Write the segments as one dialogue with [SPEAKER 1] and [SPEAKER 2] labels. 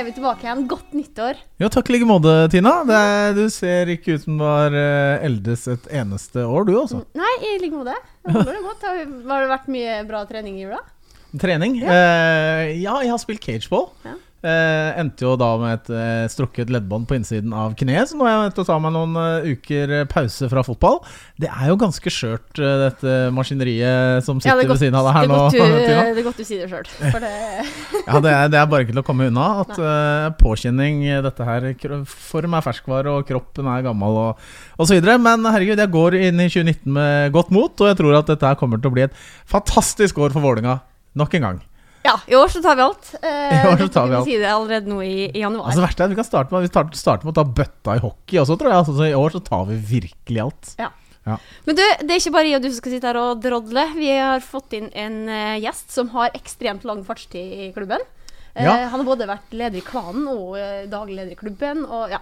[SPEAKER 1] er vi tilbake igjen. Godt nyttår.
[SPEAKER 2] Ja, takk i like måte, Tina. Det, du ser ikke ut som du har eh, eldes et eneste år, du altså.
[SPEAKER 1] Nei, i like måte. Det godt. Har det vært mye bra trening i jula?
[SPEAKER 2] Trening? Eh, ja, jeg har spilt cageball.
[SPEAKER 1] Ja.
[SPEAKER 2] Eh, endte jo da med et eh, strukket leddbånd på innsiden av kneet, så nå er jeg nødt til å ta meg noen uh, uker eh, pause fra fotball. Det er jo ganske skjørt, uh, dette maskineriet som sitter
[SPEAKER 1] ja, godt,
[SPEAKER 2] ved siden av deg her
[SPEAKER 1] er
[SPEAKER 2] nå.
[SPEAKER 1] du, det er godt du sier det sjøl. Det
[SPEAKER 2] Ja, det er, det er bare ikke til å komme unna. At uh, påkjenning, dette her Form er ferskvare, og kroppen er gammel, og, og så videre. Men herregud, jeg går inn i 2019 med godt mot, og jeg tror at dette her kommer til å bli et fantastisk år for Vålinga nok en gang.
[SPEAKER 1] Ja, i år så tar vi alt. Eh,
[SPEAKER 2] I år så tar vi alt.
[SPEAKER 1] si det allerede nå i, i januar.
[SPEAKER 2] Altså verste er at Vi kan starte med, vi starter, starter med å ta bøtta i hockey også, tror jeg. Altså, så I år så tar vi virkelig alt.
[SPEAKER 1] Men du, det er ikke bare jeg og du som skal sitte her og drodle. Vi har fått inn en uh, gjest som har ekstremt lang fartstid i klubben. Eh,
[SPEAKER 2] Ja.
[SPEAKER 1] Han har både vært leder i klanen og eh, daglig leder i klubben. Og ja,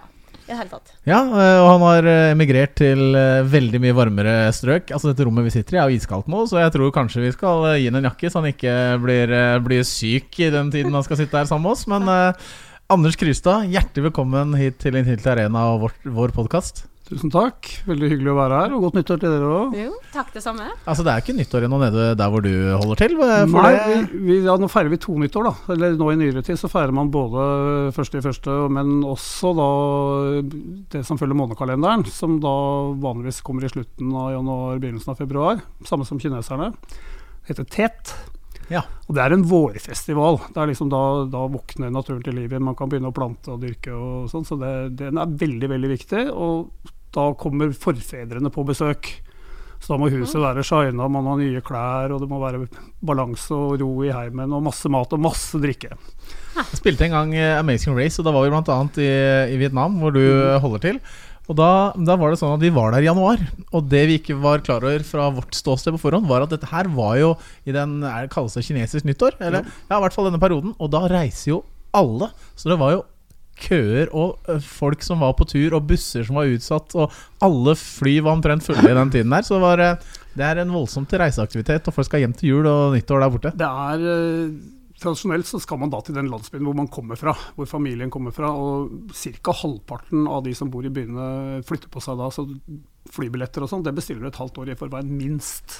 [SPEAKER 1] i det hele tatt.
[SPEAKER 2] Ja, øh, og han har øh, emigrert til øh, veldig mye varmere strøk. Altså Dette rommet vi sitter i er jo iskaldt nå, så jeg tror kanskje vi skal gi ham en jakke, så han ikke blir, blir syk i den tiden han skal sitte her sammen med oss. Men eh, Anders Krystad, hjertelig velkommen hit til Intility Arena og vår, vår podkast.
[SPEAKER 3] Tusen takk. Veldig hyggelig å være her, og godt nyttår til dere òg.
[SPEAKER 1] Jo, takk det samme.
[SPEAKER 2] Altså Det er ikke nyttår ennå nede der hvor du holder til? For
[SPEAKER 3] Nei,
[SPEAKER 2] det,
[SPEAKER 3] vi, vi, ja, nå feirer vi to nyttår, da. Eller nå i nyere tid så feirer man både første i første, men også da det som følger månekalenderen, som da vanligvis kommer i slutten av januar, begynnelsen av februar. Samme som kineserne. Det heter Tet.
[SPEAKER 2] Ja.
[SPEAKER 3] Og det er en vårfestival. Det er liksom da, da våkner naturen til liv igjen. Man kan begynne å plante og dyrke og sånn, så det, den er veldig, veldig viktig. Og da kommer forfedrene på besøk. Så da må huset være shina, man har nye klær, og det må være balanse og ro i heimen, og masse mat og masse drikke.
[SPEAKER 2] Jeg spilte en gang øh, Amazing Race, og da var vi bl.a. I, i Vietnam, hvor du øh, holder til. Og da, da var det sånn at vi var der i januar, og det vi ikke var klar over fra vårt ståsted på forhånd, var at dette her var jo i den er det kalles det kinesisk nyttår, eller ja, i hvert fall denne perioden, og da reiser jo alle. Så det var jo køer og folk som var på tur, og busser som var utsatt, og alle fly var omtrent fulle i den tiden der. Så det, var, det er en voldsomt reiseaktivitet, og folk skal hjem til jul og nyttår der borte.
[SPEAKER 3] Det er Tradisjonelt så skal man da til den landsbyen hvor man kommer fra, hvor familien kommer fra. Og ca. halvparten av de som bor i byene flytter på seg da. Så flybilletter og sånn, det bestiller du et halvt år i forveien, minst.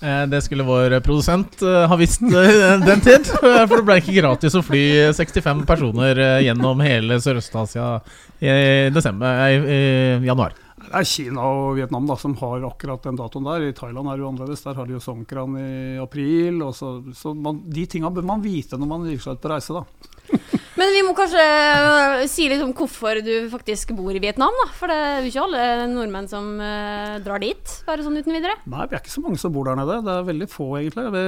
[SPEAKER 2] Eh, Det skulle vår produsent eh, ha visst eh, den tid. For det ble ikke gratis å fly 65 personer gjennom hele Sørøst-Asia i desember, i januar.
[SPEAKER 3] Det er Kina og Vietnam da, som har akkurat den datoen der. I Thailand er det jo annerledes. Der har de jo Songkran i april. Så, så man, de tinga bør man vite når man gir seg ut på reise, da.
[SPEAKER 1] Men vi må kanskje øh, si litt om hvorfor du faktisk bor i Vietnam, da. For det er jo ikke alle nordmenn som øh, drar dit, bare sånn uten videre.
[SPEAKER 3] Nei, vi er ikke så mange som bor der nede. Det er veldig få, egentlig.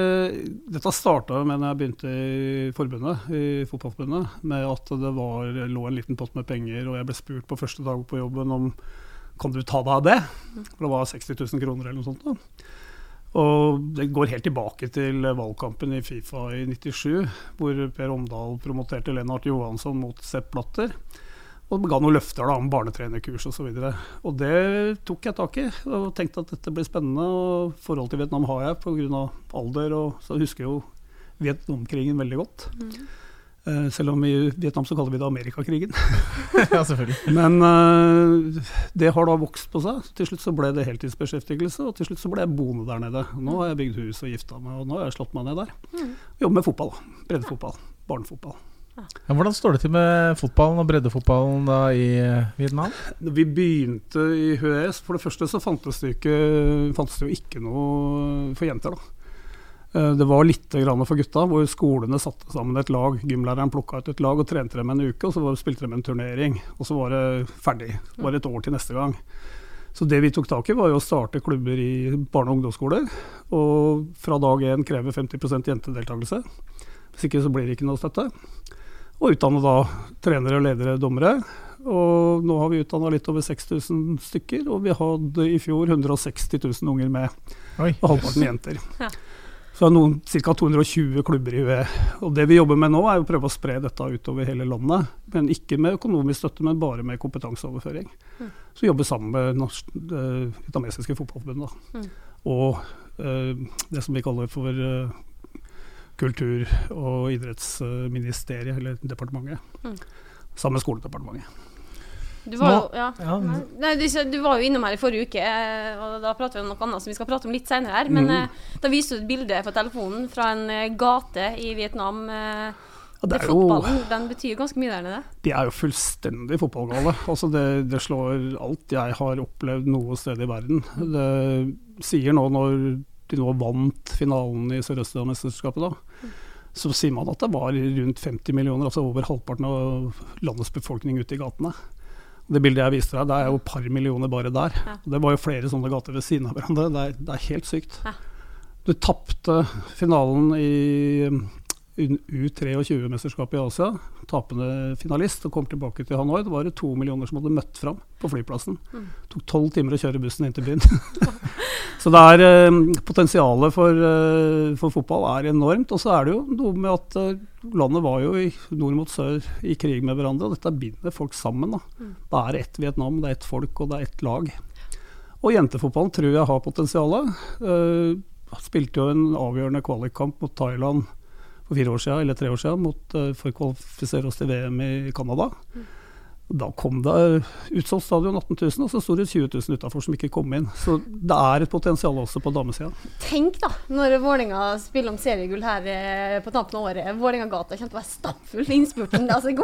[SPEAKER 3] Dette starta med når jeg begynte i forbundet, i Fotballforbundet, med at det var, lå en liten pott med penger, og jeg ble spurt på første dag på jobben om kan du ta deg av det? For det var 60 000 kroner eller noe sånt. da. Og det går helt tilbake til valgkampen i Fifa i 97, hvor Per Omdal promoterte Lennart Johansson mot Sepp Blatter. Og ga noen løfter da, om barnetrenerkurs osv. Det tok jeg tak i, og tenkte at dette blir spennende. og Forhold til Vietnam har jeg pga. alder, og så husker jeg jo Vietnamkrigen veldig godt. Eh, selv om i Vietnam så kaller vi det Amerikakrigen.
[SPEAKER 2] Ja, selvfølgelig.
[SPEAKER 3] Men eh, det har da vokst på seg. Til slutt så ble det heltidsbeskjeftigelse, og til slutt så ble jeg boende der nede. Nå har jeg bygd hus og gifta meg, og nå har jeg slått meg ned der. Jobber med fotball. Breddefotball. Barnefotball.
[SPEAKER 2] Ja, hvordan står det til med fotballen og breddefotballen da i eh, Vietnam?
[SPEAKER 3] Vi begynte i HØS, for det første så fantes det, ikke, fantes det jo ikke noe for jenter, da. Eh, Det var litt grann for gutta, hvor skolene satte sammen et lag. Gymlæreren plukka ut et lag og trente dem en uke, og så spilte de en turnering. Og så var det ferdig. Det var et år til neste gang. Så det vi tok tak i, var jo å starte klubber i barne- og ungdomsskoler. Og fra dag én kreve 50 jentedeltakelse. Hvis ikke så blir det ikke noe støtte. Og utdanne da trenere, ledere, dommere. Og nå har vi utdanna litt over 6000 stykker, og vi hadde i fjor 160 000 unger med,
[SPEAKER 2] Oi.
[SPEAKER 3] og halvparten jenter.
[SPEAKER 1] Ja.
[SPEAKER 3] Så det er noen ca. 220 klubber i UE. Og det vi jobber med nå, er å prøve å spre dette utover hele landet. Men ikke med økonomisk støtte, men bare med kompetanseoverføring. Så jobber sammen med norsk, det vietnamesiske fotballforbundet.
[SPEAKER 1] Mm.
[SPEAKER 3] Og eh, det som vi kaller for eh, kultur- og idrettsministeriet, eller departementet.
[SPEAKER 1] Mm.
[SPEAKER 3] Sammen med Skoledepartementet.
[SPEAKER 1] Du var, jo, ja.
[SPEAKER 2] Ja,
[SPEAKER 1] Nei, du, du var jo innom her i forrige uke, eh, og da prater vi om noe annet som vi skal prate om litt senere her. Men
[SPEAKER 3] Mhm.
[SPEAKER 1] eh, da viste du et bilde på telefonen fra en eh, gate i Vietnam.
[SPEAKER 3] Ja,
[SPEAKER 1] det
[SPEAKER 3] det er jo,
[SPEAKER 1] fotballen den betyr ganske mye der nede.
[SPEAKER 3] de er jo fullstendig fotballgale. Altså det, det slår alt jeg har opplevd noe sted i verden. Det sier nå når de nå vant finalen i Sørøstlandsmesterskapet, da, så sier man at det var rundt 50 millioner, altså over halvparten av landets befolkning ute i gatene. Det bildet jeg viste deg, det er jo et par millioner bare der.
[SPEAKER 1] Ja.
[SPEAKER 3] Det var jo flere sånne gater ved siden av hverandre. Det er, det er helt sykt.
[SPEAKER 1] Ja.
[SPEAKER 3] Du tapte finalen i um, U23-mesterskapet i Asia. Tapende finalist og kom tilbake til Hanoi. Det var det to millioner som hadde møtt fram på flyplassen.
[SPEAKER 1] Mm.
[SPEAKER 3] Det tok tolv timer å kjøre bussen inn til byen. Så det er eh, potensialet for, eh, for fotball er enormt. Og så er det jo noe med at eh, landet var jo i nord mot sør i krig med hverandre, og dette binder folk sammen. Da.
[SPEAKER 1] Mm.
[SPEAKER 3] Det er ett Vietnam, det er ett folk og det er ett lag. Og jentefotballen tror jeg har potensialet. Uh, spilte jo en avgjørende kvalikkamp mot Thailand for fire år siden, eller tre år siden mot, uh, for å kvalifisere oss til VM i Canada. Da kom det utsolgt stadion 18 000, og så sto det 20 000 utafor som ikke kom inn. Så det er et potensial også på damesida.
[SPEAKER 1] Tenk da, når Vålinga spiller om seriegull her eh, på tampen av året. Vålinga-gata kommer til å være stappfull i innspurten. Altså,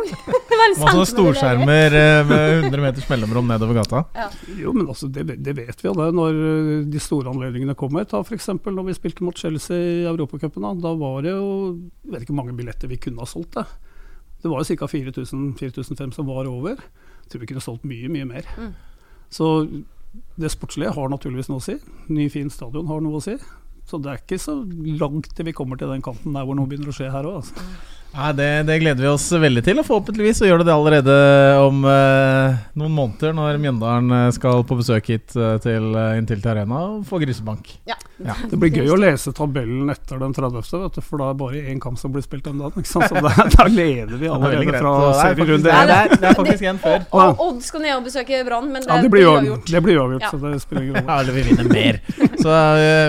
[SPEAKER 2] Masse storskjermer eh, med 100 meters mellomrom nedover gata.
[SPEAKER 3] Jo, men altså, det, det vet vi jo det når eh, de store anledningene kommer. Ta f.eks. når vi spilte mot Chelsea i Europacupen. Da, da var det jo Jeg vet ikke hvor mange billetter vi kunne ha solgt. Det Det var jo ca. 4000-4500 som var over. Jeg tror vi kunne solgt mye, mye mer.
[SPEAKER 1] Mm.
[SPEAKER 3] Så det sportslige har naturligvis noe å si. Ny, fin stadion har noe å si. Så det er ikke så langt til vi kommer til den kanten der hvor noe begynner å skje her òg. Altså.
[SPEAKER 2] Nei, det, det gleder vi oss veldig til, og forhåpentligvis så gjør det det allerede om eh, noen måneder, når Mjøndalen eh, skal på besøk hit eh, til eh, Intility Arena og få grisebank.
[SPEAKER 1] Ja.
[SPEAKER 2] Ja.
[SPEAKER 3] Det blir gøy å lese tabellen etter den 30., vet du, for da er det bare én kamp som blir spilt den dagen. Ikke sant? Så da, da leder vi
[SPEAKER 2] er
[SPEAKER 3] allerede fra
[SPEAKER 2] er
[SPEAKER 3] serierunde
[SPEAKER 2] er-
[SPEAKER 3] én.
[SPEAKER 2] det er- det er faktisk en før.
[SPEAKER 1] Og Odd skal ned og besøke Brann, men det,
[SPEAKER 3] Ja, det blir jo
[SPEAKER 1] uavgjort.
[SPEAKER 3] det blir uavgjort,
[SPEAKER 1] Ja.
[SPEAKER 3] så det spiller ingen rolle.
[SPEAKER 2] Ja, eller vi vinner mer. Så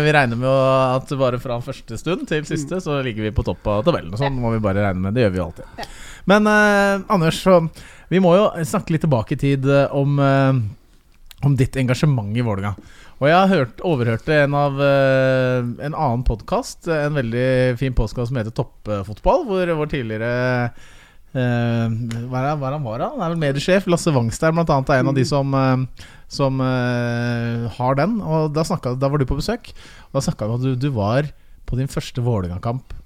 [SPEAKER 2] vi regner med at bare fra første stund til siste så ligger vi på topp av tabellen. Sånn må vi bare regne med. Det gjør vi jo alltid. Men eh, Anders, så, vi må jo snakke litt tilbake i tid eh, om, eh, om ditt engasjement i Vålerenga. Og jeg har hørt, overhørte en av eh, en annen podkast, en veldig fin podkast som heter Toppfotball, hvor vår tidligere Uh, hva, er, hva er han var han? Han er vel mediesjef. Lasse Wangstein blant annet er en av de som, uh, som uh, har den. Og da, snakket, da var du på besøk. Og da snakka du om at du, du var på din første Vålerenga-kamp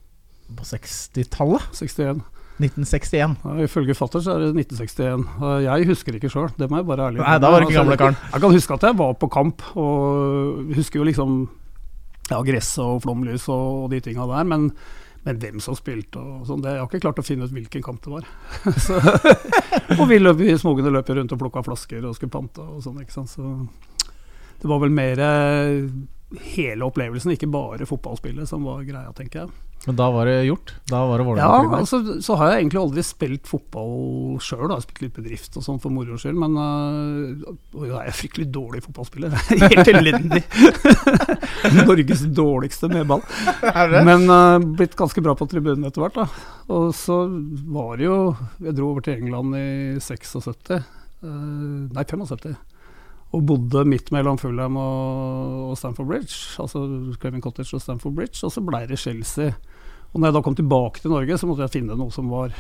[SPEAKER 2] på 60-tallet.
[SPEAKER 3] 61.
[SPEAKER 2] 1961.
[SPEAKER 3] Ja, ifølge fatter så er det 1961. Jeg husker ikke sjøl, det må jeg bare ærlig
[SPEAKER 2] Nei, da var det ikke
[SPEAKER 3] Altså,
[SPEAKER 2] gamle karen.
[SPEAKER 3] Jeg kan huske at jeg var på kamp, og husker jo liksom ja, gresset og flomlys og, og de tinga der. Men, men hvem som spilte og sånn, jeg har ikke klart å finne ut hvilken kamp det var. så, og vi løp i smugene løp rundt og plukka flasker og skulle pante og sånn. ikke sant? Så det var vel mer hele opplevelsen, ikke bare fotballspillet, som var greia, tenker jeg.
[SPEAKER 2] Men da var det gjort. Da var det
[SPEAKER 3] Ja, altså, så har jeg egentlig aldri spilt fotball sjøl. Jeg har spilt litt bedrift og sånn for moro skyld, men øh, jeg er fryktelig dårlig fotballspiller. Helt elendig. Norges dårligste med ball. Men øh, blitt ganske bra på tribunen etter hvert. da. Og så var det jo Jeg dro over til England i 76. Øh, nei, 75. Og bodde midt mellom Fulham og, og Stamford Bridge. Altså Craven Cottage og Stamford Bridge. Og så ble det Chelsea. Og når jeg da kom tilbake til Norge, så måtte jeg finne noe som var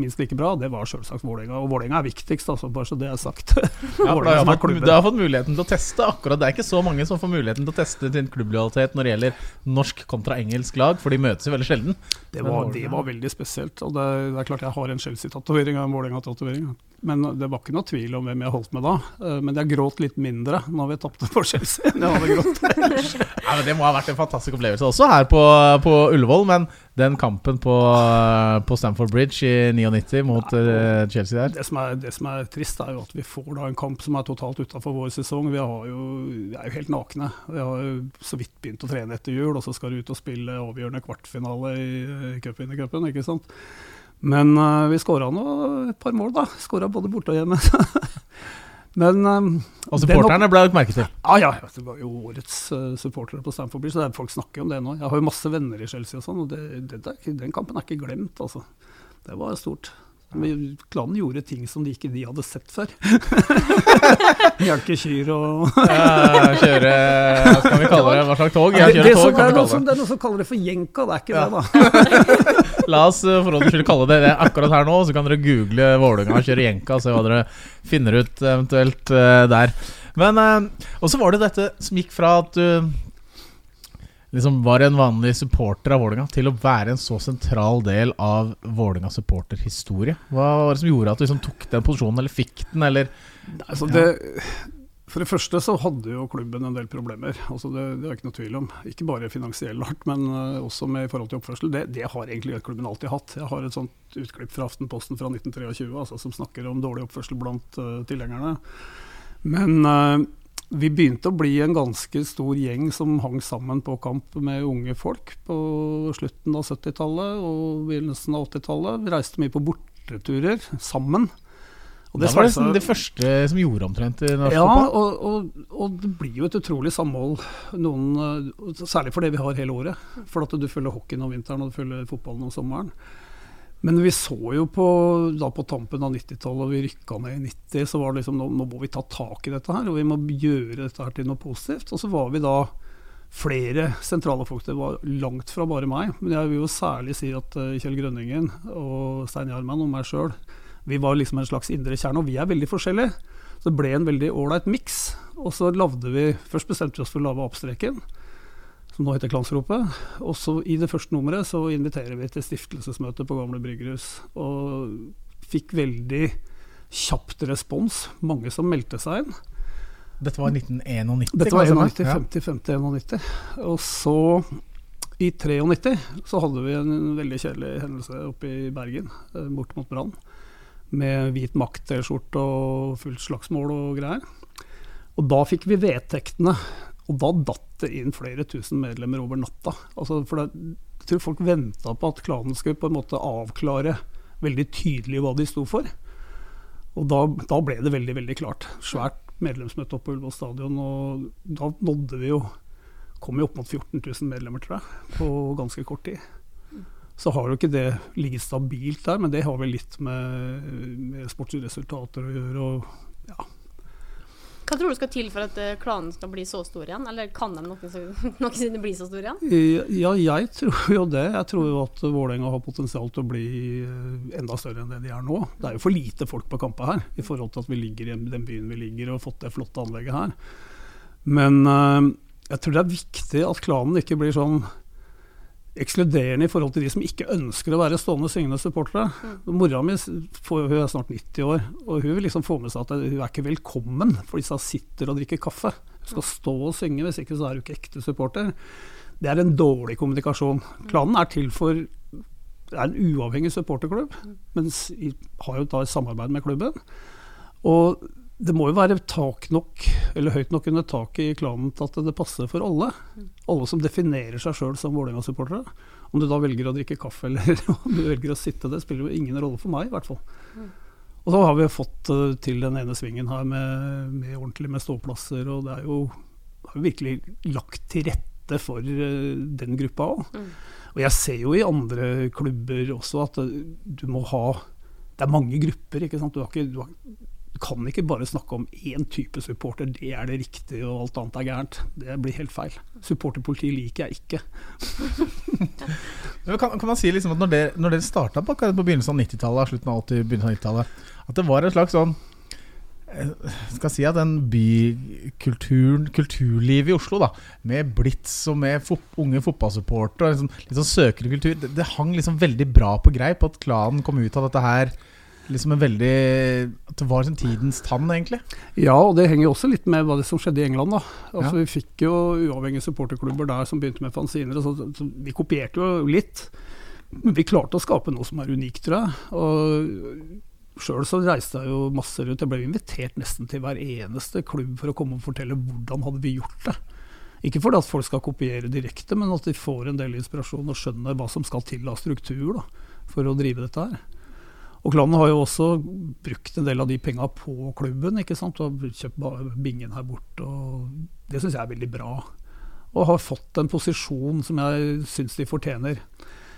[SPEAKER 3] minst like bra. Det var selvsagt Vålerenga. Og Vålerenga er viktigst, altså, bare så det er sagt.
[SPEAKER 2] Ja, for da har
[SPEAKER 3] Vålerenga som
[SPEAKER 2] jeg fått, du har fått muligheten til å teste akkurat Det er ikke så mange som får muligheten til å teste sin klubblojalitet når det gjelder norsk kontra engelsk lag, for de møtes jo veldig sjelden.
[SPEAKER 3] Det var, det var veldig spesielt. Og det, det er klart jeg har en Chelsea-tatovering og en Vålerenga-tatovering. Men det var ikke noe tvil om hvem jeg holdt med da. Eh, Men jeg gråt litt mindre når vi tapte for Chelsea. grått.
[SPEAKER 2] Ja, men Det må ha vært en fantastisk opplevelse også her på, på Ullevål. Men den kampen på, på Stamford Bridge i 99 mot eh, Chelsea der
[SPEAKER 3] Det som, er, det som er trist, er jo at vi får da en kamp som er totalt utafor vår sesong. Vi, har jo, vi er jo helt nakne. Vi har jo så vidt begynt å trene etter jul, og så skal du ut og spille avgjørende kvartfinale i uh, cupvinnercupen, ikke sant. Men uh, vi skåra nå et par mål, da. Skåra både borte og hjemme. Men um,
[SPEAKER 2] Og supporterne ble lagt merke til.
[SPEAKER 3] Ja, ja, det var jo årets uh, supportere på Stamford Bridge, så det folk snakker om det nå. Jeg har jo masse venner i Chelsea og sånn, og det, det, det, den kampen er ikke glemt, altså. Det var stort. Men klanen gjorde ting som de ikke de hadde sett før. Melke kyr og
[SPEAKER 2] ja, Kjøre skal vi kalle det? Hva slags tog? Ja, kjøre tog, kan vi kalle det.
[SPEAKER 3] det er noen som kaller det for jenka, det er ikke
[SPEAKER 2] Ja.
[SPEAKER 3] det, da.
[SPEAKER 2] La oss uh, for ordens skyld kalle det det akkurat her nå, så kan dere google Vålerenga kjøre jenka og se hva dere finner ut eventuelt uh, der. Men uh, Og så var det dette som gikk fra at du liksom var en vanlig supporter av Vålerenga til å være en så sentral del av Vålerenga supporterhistorie. Hva var det som gjorde at du liksom tok den posisjonen, eller fikk den, eller
[SPEAKER 3] Altså det, for det første så hadde jo klubben en del problemer. Altså det, det er ikke noe tvil om. Ikke bare finansiell art, men uh, også med i forhold til oppførsel. Det, det har egentlig klubben alltid hatt. Jeg har et sånt utklipp fra Aftenposten fra 1923 altså, som snakker om dårlig oppførsel blant uh, tilhengerne. Men uh, vi begynte å bli en ganske stor gjeng som hang sammen på kamp med unge folk på slutten av 70-tallet og begynnelsen av 80-tallet. Vi reiste mye på borteturer sammen. Og
[SPEAKER 2] Da var det liksom det første som gjorde omtrent i norsk
[SPEAKER 3] ja,
[SPEAKER 2] fotball.
[SPEAKER 3] og, og, og det blir jo et utrolig samhold, noen, særlig for det vi har hele året. For at du følger hockeyen om vinteren og du følger fotballen om sommeren. Men vi så jo på, da på tampen av 90-tallet, og vi rykka ned i 90, så var det liksom nå, nå må vi ta tak i dette her, og vi må gjøre dette her til noe positivt. Og så var vi da flere sentrale folk. Det var langt fra bare meg. Men jeg vil jo særlig si at eh, Kjell Grønningen og Stein Jarman og meg sjøl, vi var liksom en slags indre kjerne. Og vi er veldig forskjellige. Så det ble en veldig ålreit miks. Og så lagde vi Først bestemte vi oss for å lage Apstreken, som nå heter Klansropet. Og så i det første nummeret så inviterer vi til stiftelsesmøte på Gamle Bryggerhus. Og fikk veldig kjapt respons. Mange som meldte seg inn.
[SPEAKER 2] Dette var 1991.
[SPEAKER 3] Dette var
[SPEAKER 2] det stemme?
[SPEAKER 3] 91, 50, 50, 91. Og så, i 93, så hadde vi en veldig kjedelig hendelse oppe i Bergen, eh, bort mot Brann. Med hvit makt-T-skjorte og fullt slagsmål og greier. Og da fikk vi vedtektene. Og da datt det inn flere tusen medlemmer over natta. Altså, for det, jeg tror folk venta på at klanen skulle på en måte avklare veldig tydelig hva de sto for. Og da, da ble det veldig, veldig klart. Svært medlemsmøte oppe på Ullevål stadion, og da nådde vi jo Kom jo opp mot 14 000 medlemmer, tror jeg, på ganske kort tid. Så har jo ikke det ligget stabilt der, men det har vel litt med, med sportsresultater å gjøre. Og ja,
[SPEAKER 1] Hva tror du skal til for at eh, klanen skal bli så stor igjen? Eller kan de noensinne bli så stor igjen?
[SPEAKER 3] Ja, jeg tror jo det. Jeg tror jo at Vålerenga har potensial til å bli eh, enda større enn det de er nå. Det er jo for lite folk på kampet her, i forhold til at vi ligger i den byen vi ligger og har fått det flotte anlegget her. Men eh, jeg tror det er viktig at klanen ikke blir sånn ekskluderende i forhold til de som ikke ønsker å være stående syngende supportere. Mora mi får, hun er snart 90 år, og hun vil liksom få med seg at hun er ikke velkommen for disse sitter og drikker kaffe. Hun skal stå og synge, hvis ikke så er hun ikke ekte supporter. Det er en dårlig kommunikasjon. Klanen er til for det er en uavhengig supporterklubb, men har jo da et samarbeid med klubben. Og det må jo være tak nok, eller høyt nok under taket i klanen til at det passer for alle. Alle som definerer seg sjøl som Vålerenga-supportere. Om du da velger å drikke kaffe eller om du velger å sitte, det spiller jo ingen rolle for meg, i hvert fall. Og så har vi fått eh, til den ene svingen her med, med ordentlig med ståplasser, og det er jo, har virkelig lagt til rette for eh, den gruppa òg. Og jeg ser jo i andre klubber også at eh, du må ha Det er mange grupper, ikke sant. Du, har ikke, du, har, du kan ikke bare snakke om én type supporter, det er det riktige og alt annet er gærent. Det blir helt feil. Supporterpoliti liker jeg ikke.
[SPEAKER 2] Kan, kan man si liksom at når dere, når starta på, på begynnelsen av 90-tallet, slutten av 80, begynnelsen av 90-tallet, at det var en slags sånn eh, skal si at den bykulturen, kulturlivet i Oslo, da med blitz og med fot unge fotballsupportere, liksom, litt sånn søkende kultur, det, det hang liksom veldig bra på greip at klanen kom ut av dette her liksom en veldig At det var en tidens tann, egentlig.
[SPEAKER 3] Ja, og det henger også litt med hva det som skjedde i England. da. Altså,
[SPEAKER 2] Ja.
[SPEAKER 3] Vi fikk jo uavhengige supporterklubber der som begynte med fanziner. Så, så vi kopierte jo litt. Men vi klarte å skape noe som er unikt, tror jeg. Og Sjøl så reiste jeg jo masse rundt. Jeg ble invitert nesten til hver eneste klubb for å komme og fortelle hvordan hadde vi gjort det. Ikke fordi at folk skal kopiere direkte, men at de får en del inspirasjon og skjønner hva som skal til av struktur da, for å drive dette her. Og klanen har jo også brukt en del av de penga på klubben. ikke sant? Og kjøpt bingen her borte. og Det syns jeg er veldig bra. Og har fått en posisjon som jeg syns de fortjener.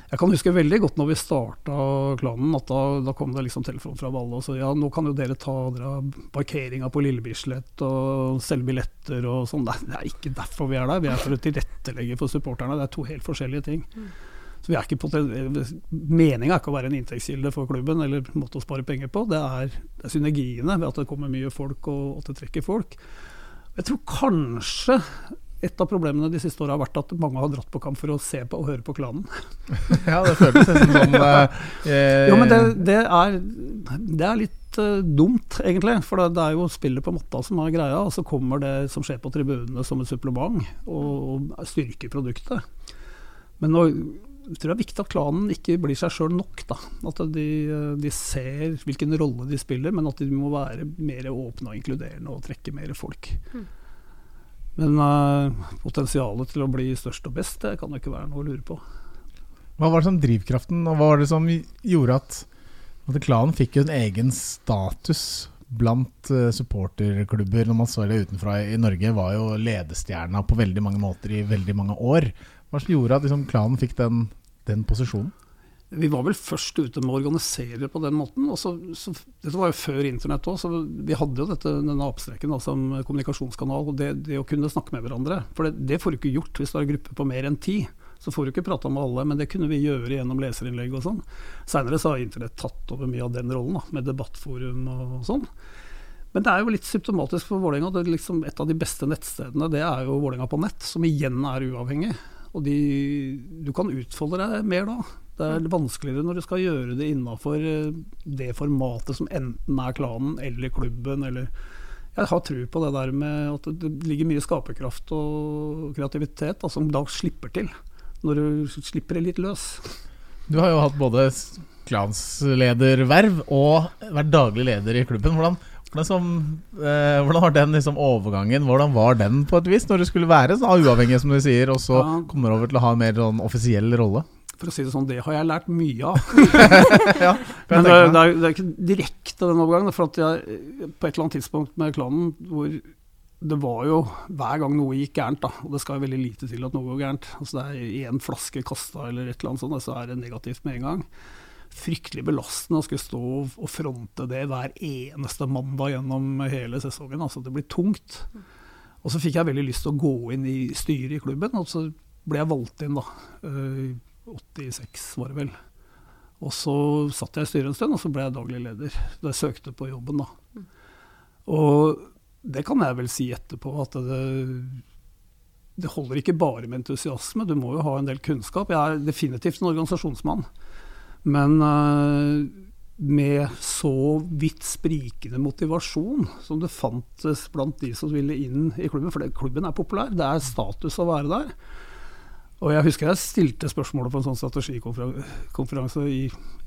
[SPEAKER 3] Jeg kan huske veldig godt når vi starta klanen, at da, da kom det liksom telefon fra Valle og sa ja, nå kan jo dere ta dere parkeringa på Lille Bislett og selge billetter og sånn. Det, er- ikke derfor vi er der, vi er for å tilrettelegge for supporterne. Det er to helt forskjellige ting. Så vi er ikke Meninga er ikke å være en inntektskilde for klubben eller måte å spare penger på. Det er, det er synergiene ved at det kommer mye folk og at det trekker folk. Jeg tror kanskje et av problemene de siste åra har vært at mange har dratt på kamp for å se på og høre på klanen.
[SPEAKER 2] Ja, det føles nesten som eh, eh,
[SPEAKER 3] Jo, men det, det, er, det er litt uh, dumt, egentlig. For det, det er jo spillet på matta som er greia, og så kommer det som skjer på tribunene som et supplement, og, og styrker produktet. Men nå jeg tror det er viktig at klanen ikke blir seg sjøl nok. Da. At de, de ser hvilken rolle de spiller, men at de må være mer åpne og inkluderende og trekke mer folk. Men uh, potensialet til å bli størst og best, det kan jo ikke være noe å lure på.
[SPEAKER 2] Hva var det som drivkraften, og hva var det som gjorde at, at klanen fikk en egen status blant eh, supporterklubber når man så det utenfra i Norge, var jo ledestjerna på veldig mange måter i veldig mange år. Hva som gjorde at liksom, klanen fikk den, den posisjonen?
[SPEAKER 3] Vi var vel først ute med å organisere på den måten. og så, så, dette var jo før internett òg, så vi hadde jo dette, denne appstreken som kommunikasjonskanal. og det, det å kunne snakke med hverandre. For det, det får du ikke gjort hvis du har en gruppe på mer enn ti. Så får du ikke prata med alle, men det kunne vi gjøre gjennom leserinnlegg og sånn. Seinere så har internett tatt over mye av den rollen, da, med debattforum og sånn. Men det er jo litt symptomatisk for Vålerenga. er Liksom et av de beste nettstedene det er jo Vålerenga på nett, som igjen er uavhengig. Og de, du kan utfolde deg mer da. Det er vanskeligere når du skal gjøre det innafor det formatet som enten er klanen eller klubben eller Jeg har tro på det der med at det ligger mye skaperkraft og kreativitet da, som da slipper til. Når du slipper det litt løs.
[SPEAKER 2] Du har jo hatt både klanslederverv og vært daglig leder i klubben. Hvordan, som, eh, hvordan har den liksom, overgangen Hvordan var den på et vis, når du skulle være sånn uavhengig, som du sier, og så
[SPEAKER 3] Ja.
[SPEAKER 2] kommer over til å ha en mer sånn offisiell rolle?
[SPEAKER 3] For å si det sånn, det har jeg lært mye av.
[SPEAKER 2] ja,
[SPEAKER 3] Men det, det, er, det er ikke direkte den overgangen. For at jeg, på et eller annet tidspunkt med klanen hvor det var jo hver gang noe gikk gærent, da, og det skal jo veldig lite til at noe går gærent. Altså Det er én flaske kasta eller et eller annet sånt, så er det negativt med en gang. Fryktelig belastende å skulle stå og- fronte det hver eneste mandag gjennom hele sesongen. Altså Det blir tungt. Og så fikk jeg veldig lyst til å gå inn i styret i klubben, og så ble jeg valgt inn, da. eh, 86 var det vel. Og så satt jeg i styret en stund, og så ble jeg daglig leder. Da jeg søkte på jobben, da. Og det kan jeg vel si etterpå, at det, det holder ikke bare med entusiasme, du må jo ha en del kunnskap. Jeg er definitivt en organisasjonsmann. Men eh, med så vidt sprikende motivasjon som det fantes blant de som ville inn i klubben, for det, klubben er populær, det er status å være der. Og jeg husker jeg stilte spørsmålet på en sånn strategikonferanse i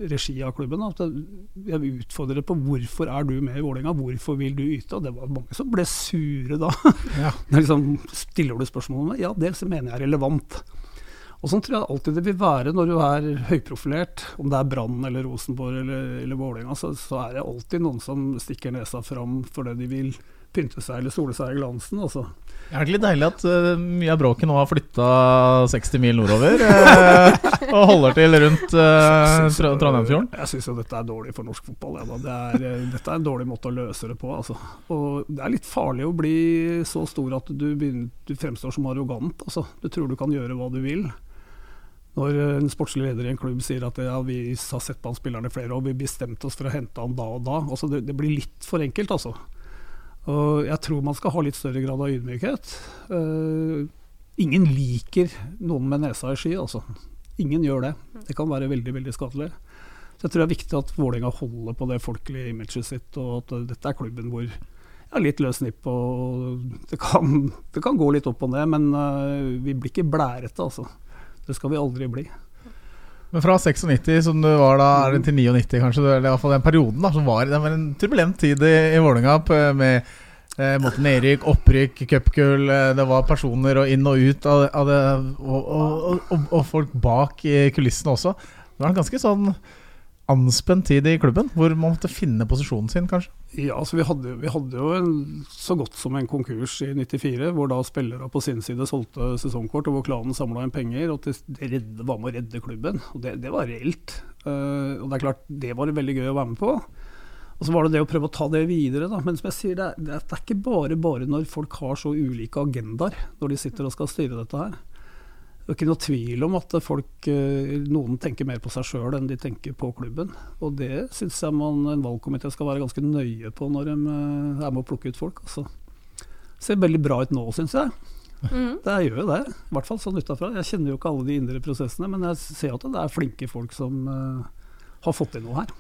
[SPEAKER 3] regi av klubben. At jeg utfordret på hvorfor er du med i Vålerenga, hvorfor vil du yte? Og det var mange som ble sure da.
[SPEAKER 2] Ja.
[SPEAKER 3] Liksom, stiller du spørsmål om det? Ja, det mener jeg er relevant. Og sånn tror jeg alltid det vil være når du er høyprofilert, om det er Brann eller Rosenborg eller, eller Vålerenga, så, så er det alltid noen som stikker nesa fram fordi de vil pynte seg eller sole seg i glansen. Altså.
[SPEAKER 2] Er det ikke litt deilig at uh, mye av bråket nå har flytta 60 mil nordover? uh, og holder til rundt uh, Trondheimsfjorden?
[SPEAKER 3] Jeg syns jo dette er dårlig for norsk fotball. Ja, det er, dette er en dårlig måte å løse det på. Altså. Og det er litt farlig å bli så stor at du, begynner, du fremstår som arrogant. Altså. Du tror du kan gjøre hva du vil. Når eh, en sportslig leder i en klubb sier at ja, vi har sett på han spilleren i flere år, vi bestemte oss for å hente han da og da. Altså, det, det blir litt for enkelt, altså. Og jeg tror man skal ha litt større grad av ydmykhet. Uh, ingen liker noen med nesa i sky, altså. Ingen gjør det. Det kan være veldig veldig skadelig. Så jeg tror det er viktig at Vålerenga holder på det folkelige imaget sitt, og at eh, dette er klubben hvor ja, litt løs nipp, og det kan, det kan gå litt opp og ned, men uh, vi blir ikke blærete, altså. Det skal vi aldri bli.
[SPEAKER 2] Men fra 96, som du var da, er det til 99 kanskje, eller i hvert fall den perioden da, som var, det var en turbulent tid i, i Vålerenga med eh, måtte nedrykk, opprykk, cupgull, eh, det var personer og inn og ut av, av det, og, og, og, og folk bak i kulissene også. Det var en ganske sånn anspent tid i klubben, hvor man måtte finne posisjonen sin, kanskje?
[SPEAKER 3] Ja, altså vi hadde, vi hadde jo en, så godt som en konkurs i 94, hvor da spillere på sin side solgte sesongkort, og hvor klanen samla inn penger. Og redde, var med å redde klubben. Og det, det var reelt. Uh, og det er klart, det var veldig gøy å være med på. Og så var det det å prøve å ta det videre. Da. Men som jeg sier, det er, det er ikke bare bare når folk har så ulike agendaer når de sitter og skal styre dette her. Det er ikke noe tvil om at folk, eh, noen tenker mer på seg sjøl enn de tenker på klubben. Og det syns jeg man, en valgkomité skal være ganske nøye på når de eh, er med å plukke ut folk. Altså. Det ser veldig bra ut nå, syns jeg. Mm. Det gjør jo det, i hvert fall sånn utafra. Jeg kjenner jo ikke alle de indre prosessene, men jeg ser at det er flinke folk som uh, har fått til noe her.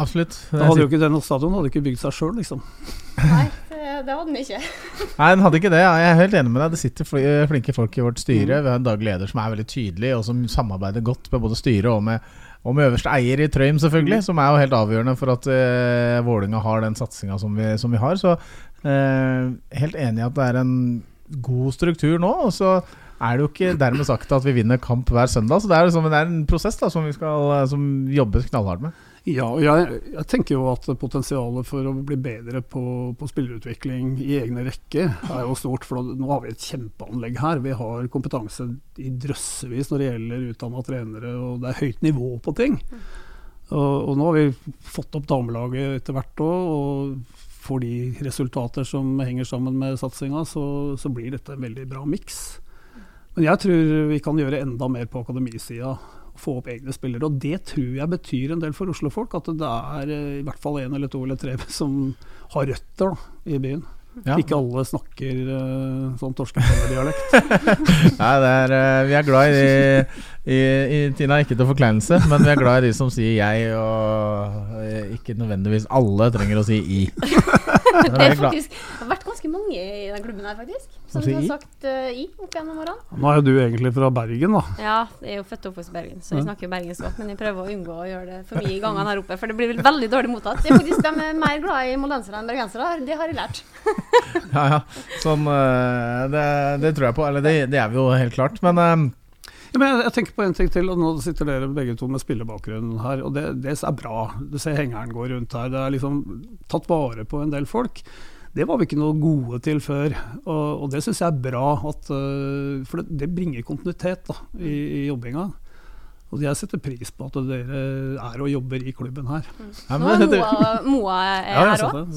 [SPEAKER 2] Absolutt.
[SPEAKER 3] Da hadde jo ikke denne stadion hadde ikke bygd seg sjøl, liksom.
[SPEAKER 1] Nei, det, det, hadde den ikke.
[SPEAKER 2] Nei, den hadde ikke det. Jeg er helt enig med deg. Det sitter flinke folk i vårt styre. Mm. Vi har en daglig leder som er veldig tydelig, og som samarbeider godt med både styret og med, og med øverste eier i Trøim, selvfølgelig. Mm. Som er jo helt avgjørende for at uh, Vålinga har den satsinga som, som, vi har. Så uh, helt enig i at det er en god struktur nå. Og så er det jo ikke dermed sagt at vi vinner kamp hver søndag. Så det er, liksom, det er en prosess da, som vi skal som jobbes knallhardt med.
[SPEAKER 3] Ja, og jeg, jeg, tenker jo at potensialet for å bli bedre på, på spillerutvikling i egne rekker er jo stort. For nå har vi et kjempeanlegg her. Vi har kompetanse i drøssevis når det gjelder utdanna trenere, og det er høyt nivå på ting. Og, og nå har vi fått opp damelaget etter hvert òg, og får de resultater som henger sammen med satsinga, så, så blir dette en veldig bra miks. Men jeg tror vi kan gjøre enda mer på akademisida få opp egne spillere. Og det tror jeg betyr en del for Oslo-folk. At det er eh, i hvert fall én eller to eller tre som har røtter da, i byen. Ja. Ikke alle snakker uh, sånn torskefellerdialekt.
[SPEAKER 2] Nei, er, uh, vi er glad i, i, i, Tina, ikke til forkleinelse, men vi er glad i de som sier 'jeg', og ikke nødvendigvis alle trenger å si 'i'.
[SPEAKER 1] det, er faktisk, det har vært ganske mange i den klubben her, faktisk. Som har sagt uh, 'i' opp gjennom årene.
[SPEAKER 3] Nå er jo du egentlig fra Bergen, da.
[SPEAKER 1] Ja, jeg er jo født og oppvokst i Bergen, så jeg snakker jo bergensk godt. Men jeg prøver å unngå å gjøre det for mye i gangene her oppe, for det blir vel veldig dårlig mottatt. Det er faktisk De er mer glad i moldensere enn bergensere, det har jeg lært.
[SPEAKER 2] ja, ja. Sånn, eh, det, det, tror jeg på. Eller det, det, er vi jo helt klart. Men,
[SPEAKER 3] um, ja, jeg, jeg, tenker på en ting til. og Nå sitter dere begge to med spillebakgrunn her. og det, det, er bra. Du ser hengeren gå rundt her. Det er liksom tatt vare på en del folk. Det var vi ikke noe gode til før. Og, og det syns jeg er bra. At, uh, for det, det, bringer kontinuitet da, i, i jobbinga. Og jeg setter pris på at dere er og jobber i klubben her.
[SPEAKER 1] Mm. Ja, men, Moa, Moa er ja, her òg.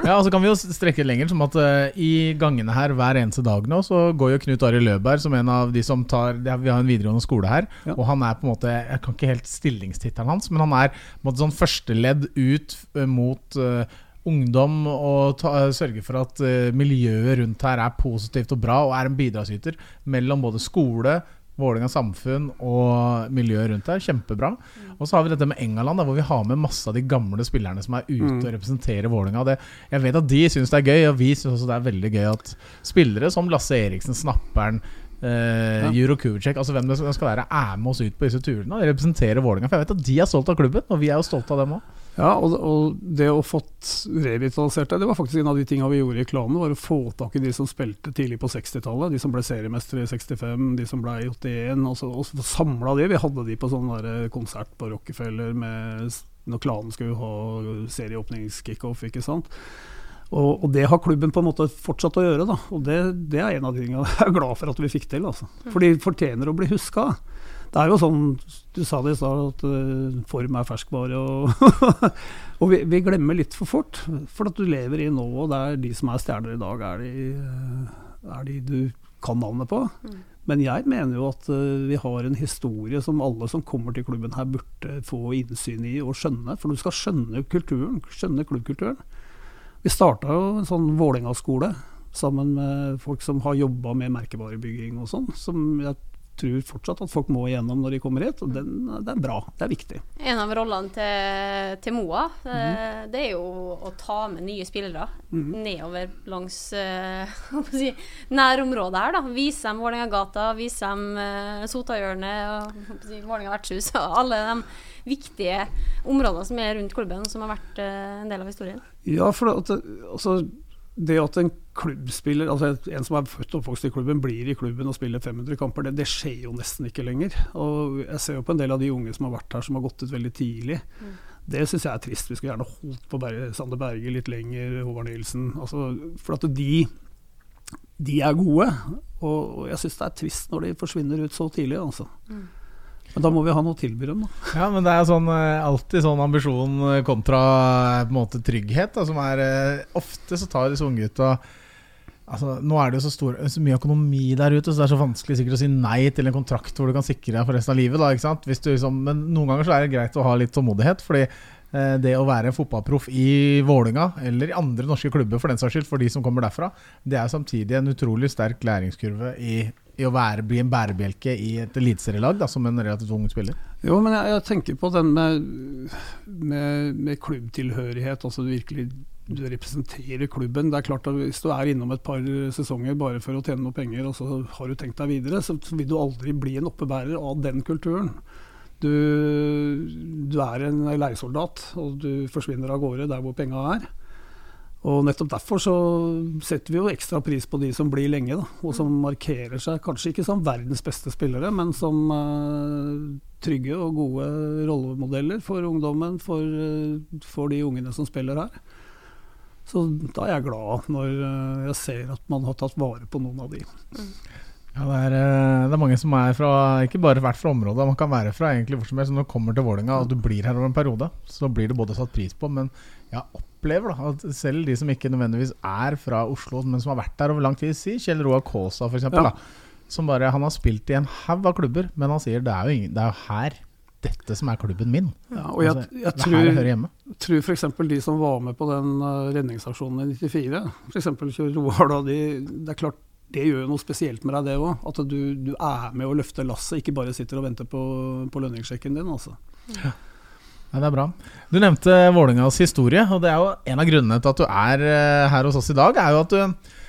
[SPEAKER 2] Ja, og så kan vi jo strekke lenger som at uh, i gangene her hver eneste dag nå, så går jo Knut Arild Løberg som en av de som tar Vi har en videregående skole her, ja. og han er på en måte Jeg kan ikke helt stillingstittelen hans, men han er på en måte sånn førsteledd ut uh, mot uh, ungdom og ta, sørge for at uh, miljøet rundt her er positivt og bra, og er en bidragsyter mellom både skole, Vålerenga samfunn og miljøet rundt der. Kjempebra. Mm. Og så har vi dette med Engaland, hvor vi har med masse av de gamle spillerne som er ute mm. og representerer Vålerenga. Jeg vet at de syns det er gøy, og vi syns også det er veldig gøy at spillere som Lasse Eriksen, Snapperen, ja. Juro Kubicek, altså hvem det skal være, er med oss ut på disse turene. og representerer Vålerenga. For jeg vet at de er stolt av klubben, og vi er jo stolte av dem òg.
[SPEAKER 3] Ja, og, og, det å fått revitalisert det, det var faktisk en av de tingene vi gjorde i klanen. var Å få tak i de som spilte tidlig på 60-tallet. De som ble seriemestere i 65, de som ble i 81. så, og samla de. Vi hadde de på sånn konsert på Rockefeller med, når klanen skulle ha serieåpningskickoff. ikke sant? Og, og, det har klubben på en måte fortsatt å gjøre. da, og Det, det er en av de tingene jeg er glad for at vi fikk til. altså. For de fortjener å bli huska. Det er jo sånn, Du sa det i stad, at uh, form er ferskvare. Og, og vi, vi, glemmer litt for fort. For at du lever i nå, og det er de som er stjerner i dag, er de, uh, er de du kan navnet på. Mm. Men jeg mener jo at uh, vi har en historie som alle som kommer til klubben her, burde få innsyn i og skjønne. For du skal skjønne kulturen, skjønne klubbkulturen. Vi starta jo en sånn Vålerenga-skole sammen med folk som har jobba med merkevarebygging og sånn, som jeg tror fortsatt at folk må igjennom når de kommer hit. og den, Det er bra, det er viktig.
[SPEAKER 1] En av rollene til, til Moa mm. det er jo å ta med nye spillere mm. nedover langs uh, si, nærområdet her. da. Vise dem Vålerengagata, vise dem uh, Sotahjørnet, si, Vålerenga vertshus og alle de viktige områdene som er rundt klubben, som har vært en del av historien.
[SPEAKER 3] Ja, for at, altså, det at en klubbspiller altså En som er født og oppvokst i klubben, blir i klubben og spiller 500 kamper. Det, det, skjer jo nesten ikke lenger. Og Jeg ser jo på en del av de unge som har vært her, som har gått ut veldig tidlig. Mm. Det syns jeg er trist. Vi skulle gjerne holdt på Berge, Sander Berge litt lenger, Håvard Nielsen. Altså, for at de, de er gode. Og, og jeg syns det er trist når de forsvinner ut så tidlig. Altså. Mm. Men da må vi ha noe å tilby dem, da.
[SPEAKER 2] Ja, men det er sånn, eh, alltid sånn ambisjon kontra eh, på en måte trygghet. Da, som er eh, Ofte så tar disse unggutta Altså, nå er det jo så, stor, så, mye økonomi der ute, så det er så vanskelig sikkert å si nei til en kontrakt hvor du kan sikre deg for resten av livet. Da, liksom, men noen ganger så er det greit å ha litt tålmodighet. Fordi eh, det å være fotballproff i Vålinga eller i andre norske klubber for den saks skyld, for de som kommer derfra, det er samtidig en utrolig sterk læringskurve i, i å være, bli en bærebjelke i et eliteserielag som en relativt ung spiller.
[SPEAKER 3] Jo, men jeg, jeg tenker på den med, med, med klubbtilhørighet. altså virkelig du representerer klubben. Det er klart at Hvis du er innom et par sesonger bare for å tjene noe penger, og så har du tenkt deg videre, så, vil du aldri bli en oppebærer av den kulturen. Du, du er en leiesoldat, og du forsvinner av gårde der hvor penga er. Og Nettopp derfor så setter vi jo ekstra pris på de som blir lenge, da, og som markerer seg kanskje ikke som verdens beste spillere, men som uh, trygge og gode rollemodeller for ungdommen, for, uh, for de ungene som spiller her. Så da er jeg glad når eh, jeg ser at man har tatt vare på noen av de.
[SPEAKER 2] Ja, det er, eh, det er, mange som er fra ikke bare vært fra området, man kan være fra egentlig hvor som helst. Når du kommer til Vålerenga og du blir her over en periode, så blir du både satt pris på, men jeg opplever da at selv de som ikke nødvendigvis er fra Oslo, men som har vært der over lang tid, si Kjell Roar Kaasa f.eks. Ja. Som bare, Han har spilt i en haug av klubber, men han sier det er jo, ingen, det er jo her dette som er klubben min.
[SPEAKER 3] Ja, og jeg, altså, jeg tror, her jeg tror f.eks. de som var med på den uh, redningsaksjonen i 94, f.eks. Roar, da, de, det er klart det gjør jo noe spesielt med deg, det òg. At du, du, er med å løfte lasset, ikke bare sitter og venter på, på lønningssjekken din. Altså.
[SPEAKER 2] Ja. Nei, det er bra. Du nevnte Vålingas historie, og det er jo en av grunnene til at du er uh, her hos oss i dag. er jo at du Eh,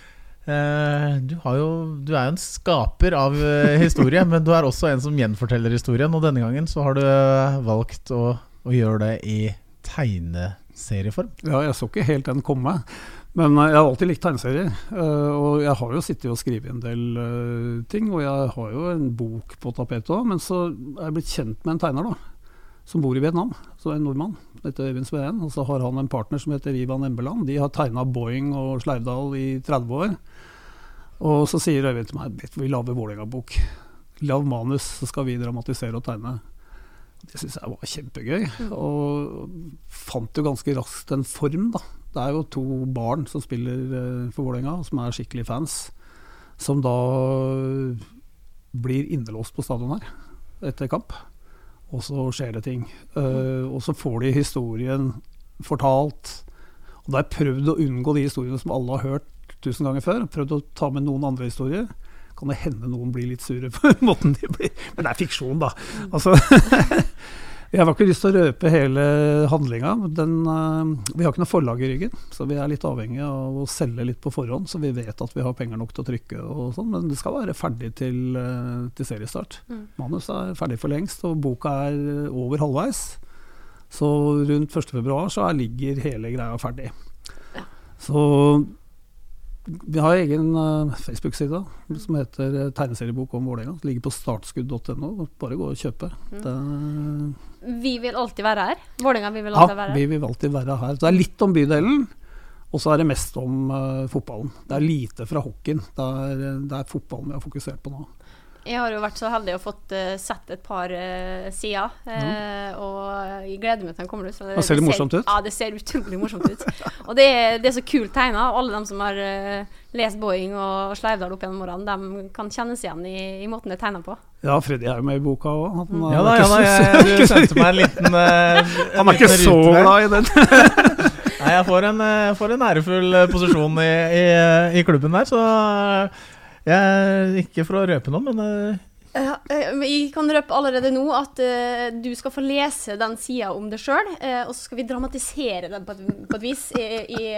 [SPEAKER 2] du, jo, du, er jo en skaper av eh, historie, men du er også en som gjenforteller historien. Og denne gangen så har du eh, valgt å, å gjøre det i tegneserieform.
[SPEAKER 3] Ja, jeg så ikke helt den komme. Men jeg har alltid likt tegneserier. Og jeg har jo sittet og skrevet en del ting. Og jeg har jo en bok på tapetet òg. Men så er jeg blitt kjent med en tegner, da som bor i Vietnam, så en nordmann. heter Øyvind Sveen. Og så har han en partner som heter Ivan Embeland. De har tegna Boeing og Sleivdal i 30 år. Og så sier Øyvind til meg vi lager Vålerenga-bok. Lav manus, så skal vi dramatisere og tegne. Det syns jeg var kjempegøy. Mm. Og fant jo ganske raskt en form, da. Det er jo to barn som spiller eh, for Vålerenga, som er skikkelig fans. Som da blir innelåst på stadion her etter kamp. Og så skjer det ting. Uh, og så får de historien fortalt. Og da har jeg prøvd å unngå de historiene som alle har hørt tusen ganger før. Prøvd å ta med noen andre historier. Kan det hende noen blir litt sure på måten de blir Men det er fiksjon, da. Altså, jeg har ikke lyst til å røpe hele handlinga. Den, vi har ikke noe forlag i ryggen, så vi er litt avhengig av å selge litt på forhånd, så vi vet at vi har penger nok til å trykke og sånn. Men det skal være ferdig til, uh, til seriestart. Mm. Manus er ferdig for lengst, og boka er over halvveis. Så rundt 1.2 så ligger hele greia ferdig. Ja. Så vi har egen uh, Facebook-side som heter uh, Tegneseriebok om Vålerenga. Ligger på startskudd.no. Bare gå og kjøpe. Mm.
[SPEAKER 1] Vi vil alltid være her. Vålerenga vil alltid ja, være
[SPEAKER 3] her. vi vil alltid være her. Det er litt om bydelen, og så er det mest om uh, fotballen. Det er lite fra hockeyen. Det er, det er fotballen vi har fokusert på nå.
[SPEAKER 1] Jeg har jo vært så heldig å fått uh, sett et par uh, sider, uh, mm. og jeg gleder meg til den kommer ut.
[SPEAKER 3] Det, ser det, morsomt ut?
[SPEAKER 1] Ja, det ser utrolig morsomt ut. og det er, det er så kult tegna. Alle de som har lest Boeing og Sleivdal opp gjennom årene, de kan kjennes igjen i, i måten det er tegna på.
[SPEAKER 3] Ja, Freddy er jo med i boka òg.
[SPEAKER 2] Mm. Ja da, ja da, jeg, du sendte meg en liten
[SPEAKER 3] Han er ikke så glad i den.
[SPEAKER 2] Nei, jeg får en, får en ærefull posisjon i, i, i klubben der, så jeg, ikke for å røpe noe, men uh...
[SPEAKER 1] Ja, jeg kan røpe allerede nå at uh, du skal få lese den sida om det sjøl, uh, og så skal vi dramatisere den på et, på et vis i, i,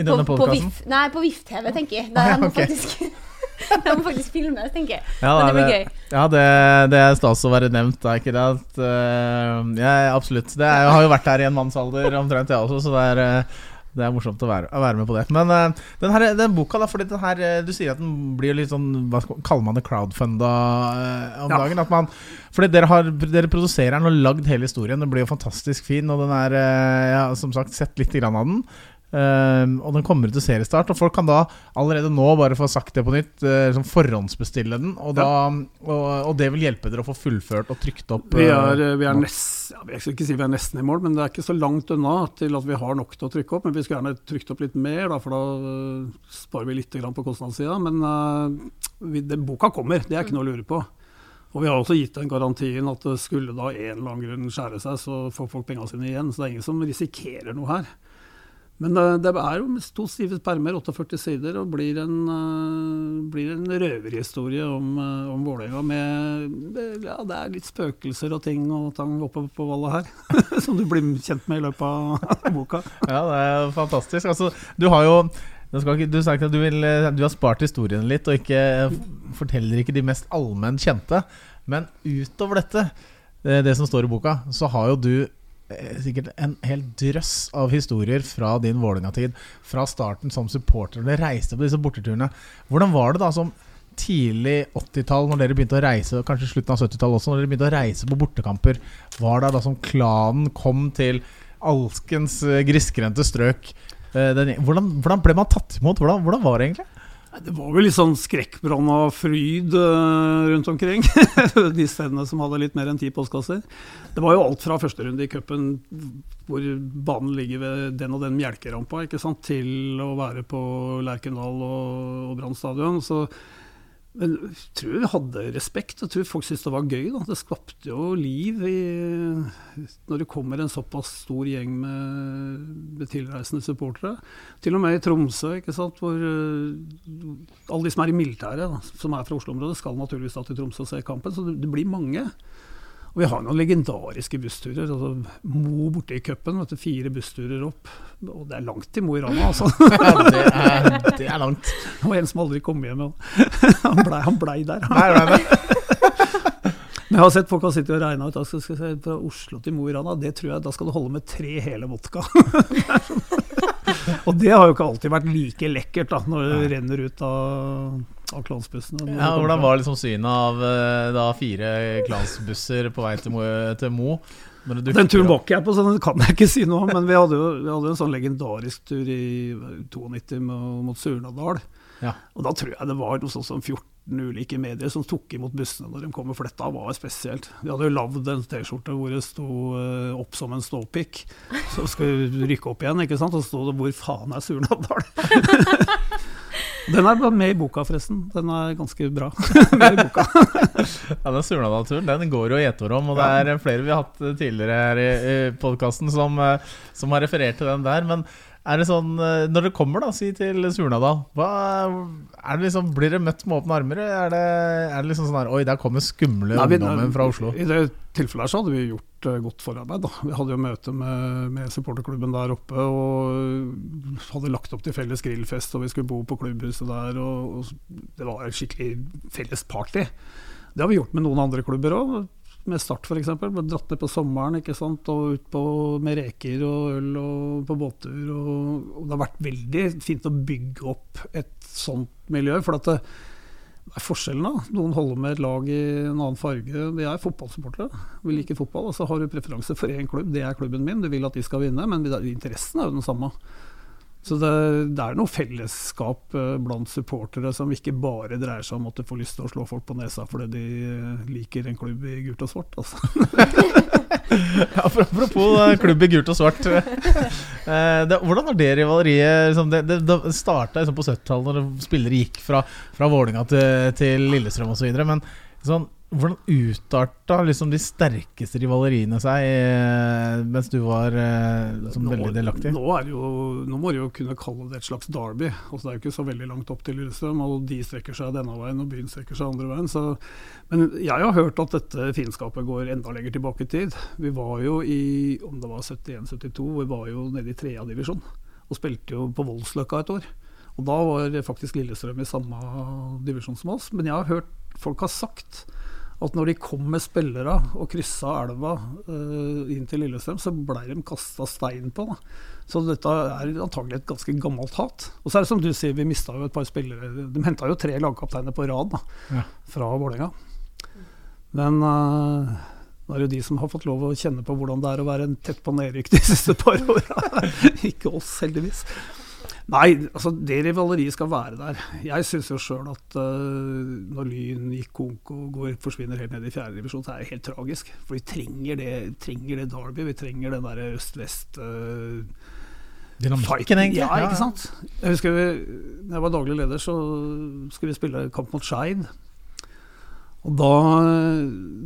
[SPEAKER 2] I denne podkasten?
[SPEAKER 1] Nei, på VIF-TV, tenker jeg. Det må okay. faktisk det må faktisk filmes, tenker jeg. Ja, Men det blir gøy.
[SPEAKER 2] Ja, det, det er stas å være nevnt, er ikke det? At, uh, ja, absolutt. Det er, jeg har jo vært her i en mannsalder omtrent, jeg også, så det er Det er morsomt å være, å være med på det. Men uh, den, her, den, boka, da, fordi den her, eh, du sier at den blir litt sånn Hva kaller man det? Crowdfunda uh, om ja. dagen? At man, fordi dere, har, dere produserer den og lagd hele historien. Den blir jo fantastisk fin. Og den er, uh, jeg har som sagt sett litt grann av den. Uh, og den kommer til seriestart. Og folk kan da allerede nå, bare få sagt det på nytt, uh, liksom forhåndsbestille den. Og, da, ja. og, og, det vil hjelpe dere å få fullført og trykt opp.
[SPEAKER 3] Uh, vi er, eh, vi er nest, ja, jeg skal ikke si vi er nesten i mål, men det er ikke så langt unna til at vi har nok til å trykke opp. Men vi skulle gjerne trykt opp litt mer, da, for da sparer vi litt på kostnadssida. Men vi, den boka kommer, det er ikke noe å lure på. Og vi har også gitt den garantien at skulle da en eller annen grunn skjære seg, så får folk pengene sine igjen. Så det er ingen som risikerer noe her. Men det, er jo to stive permer, 48 sider, og blir en, uh, blir en røverhistorie om, uh, om Vålerenga. Med, ja, det er litt spøkelser og ting og tang oppe på vallet her. som du blir kjent med i løpet av boka.
[SPEAKER 2] ja, det er fantastisk. Altså, du har jo ikke, du, sagt at du, vil, du har spart historien litt, og ikke, forteller ikke de mest allment kjente. Men utover dette, det, som står i boka, så har jo du Eh, sikkert en hel drøss av historier fra din Vålerenga-tid. Fra starten som supporter. Dere reiste på disse borteturene. Hvordan var det da som tidlig 80-tall, når dere begynte å reise, kanskje slutten av 70-tallet også, når dere begynte å reise på bortekamper? Var det da som klanen kom til alskens eh, grisgrendte strøk? Den, hvordan, hvordan, ble man tatt imot? Hvordan, hvordan var det egentlig?
[SPEAKER 3] Det var vel litt sånn skrekkbrann av fryd uh, rundt omkring. de stedene som hadde litt mer enn ti postkasser. Det var jo alt fra første runde i cupen, hvor banen ligger ved den og den melkerampa, til å være på Lerkendal og, og Brann stadion. Så men jeg tror vi hadde respekt. Jeg tror folk syntes det var gøy. Da. Det skapte jo liv i, når det kommer en såpass stor gjeng med, med tilreisende supportere. Til og med i Tromsø, sant? hvor uh, alle de som er i militæret, som er fra Oslo-området, skal naturligvis da til Tromsø og se kampen. Så det, det blir mange. Og vi har noen legendariske bussturer. altså Mo borte i cupen, fire bussturer opp. Og det er langt til Mo i Rana, altså.
[SPEAKER 2] det, er, det er langt.
[SPEAKER 3] Og en som aldri kom hjem. Han blei ble der. Nei, nei, nei. Men jeg har sett folk har sittet og regna ut skal, skal, skal, fra Oslo til Mo i Rana. Det tror jeg, Da skal du holde med tre hele vodka. og det har jo ikke alltid vært like lekkert da, når det renner ut av av klansbussene.
[SPEAKER 2] Ja, hvordan var liksom synet av eh, da, fire klansbusser på vei til Mo? Til Mo
[SPEAKER 3] den turen var ikke jeg på, så den kan jeg ikke si noe om. Men vi hadde jo vi hadde en sånn legendarisk tur i 92 mot Surnadal. Ja. Og da tror jeg det var noe sånt som 14 ulike medier som tok imot bussene når de kom. og fletta, var spesielt. Vi hadde jo lagd en T-skjorte hvor det sto uh, 'opp som en ståpikk'. Så skal vi rykke opp igjen, ikke sant. Og så sto det 'hvor faen er Surnadal'? Den er med i boka, forresten. Den er ganske bra. med i boka.
[SPEAKER 2] ja, Den Surnadal-turen den går jo i år om, og det er flere vi har hatt tidligere her i, i podkasten som, eh, som, har referert til den der. Men er det sånn, eh, når dere kommer da, si til Surnadal, hva, er det liksom, blir dere møtt med åpne armer? Er det, er det liksom sånn her Oi, der kommer skumle ungdommen fra Oslo?
[SPEAKER 3] I det tilfellet her så hadde vi gjort uh, godt forarbeid. da. Vi hadde jo møte med, med supporterklubben der oppe og hadde lagt opp til felles grillfest, og vi skulle bo på klubbhuset der. og, og Det var et skikkelig felles party. Det har vi gjort med noen andre klubber òg med Start f.eks. Ble dratt ned på sommeren ikke sant? og ut på, med reker og øl og på båttur. Og, og, det har vært veldig fint å bygge opp et sånt miljø. For det, det er forskjellen. da. Noen holder med et lag i en annen farge. Vi er fotballsupportere. Vi liker fotball. Og så har du preferanse for én klubb. Det er klubben min. Du vil at de skal vinne, men interessen er jo den samme. Så det, det, er noe fellesskap uh, blant supportere som ikke bare dreier seg om at du får lyst til å slå folk på nesa fordi de uh, liker en klubb i gult og svart. Altså.
[SPEAKER 2] Apropos uh, klubb i gult og svart. det, hvordan har det rivaleriet liksom, det, det starta liksom på 70-tallet, når spillere gikk fra, fra Vålinga til, til Lillestrøm osv. Men sånn hvordan utarta liksom de sterkeste rivaleriene seg eh, mens du var liksom, nå, veldig delaktig?
[SPEAKER 3] Nå, jo, nå, må du jo kunne kalle det et slags derby. Altså, det er jo ikke så veldig langt opp til Lillestrøm, og de strekker seg denne veien, og byen strekker seg andre veien. Så, men jeg har hørt at dette fiendskapet går enda lenger tilbake i tid. Vi var jo i om det var 71-72, vi var jo nede i tredje divisjon og spilte jo på Voldsløkka et år. Og Da var faktisk Lillestrøm i samme divisjon som oss. Men jeg har hørt folk har sagt at når de kom med spillere og kryssa elva uh, inn til Lillestrøm, så blei de kasta stein på. Da. Så dette er antagelig et ganske gammelt hat. Og så er det som du sier, vi mista jo et par spillere. De henta jo tre lagkapteiner på rad da,
[SPEAKER 2] Ja.
[SPEAKER 3] fra Vålerenga. Men uh, det er jo de som har fått lov å kjenne på hvordan det er å være en tett på nedrykk de siste par åra. Ikke oss, heldigvis. Nei, altså det rivaleriet skal være der. Jeg syns jo sjøl at uh, når Lyn gikk konk og går, forsvinner helt ned i fjerdedivisjon, så er det helt tragisk. For vi trenger det, trenger det Derby. Vi trenger den derre øst-vest uh,
[SPEAKER 2] Dynamikken, egentlig.
[SPEAKER 3] Ja, ikke sant. Jeg husker vi, når jeg var daglig leder, så skulle vi spille kamp mot Skeid. Og da,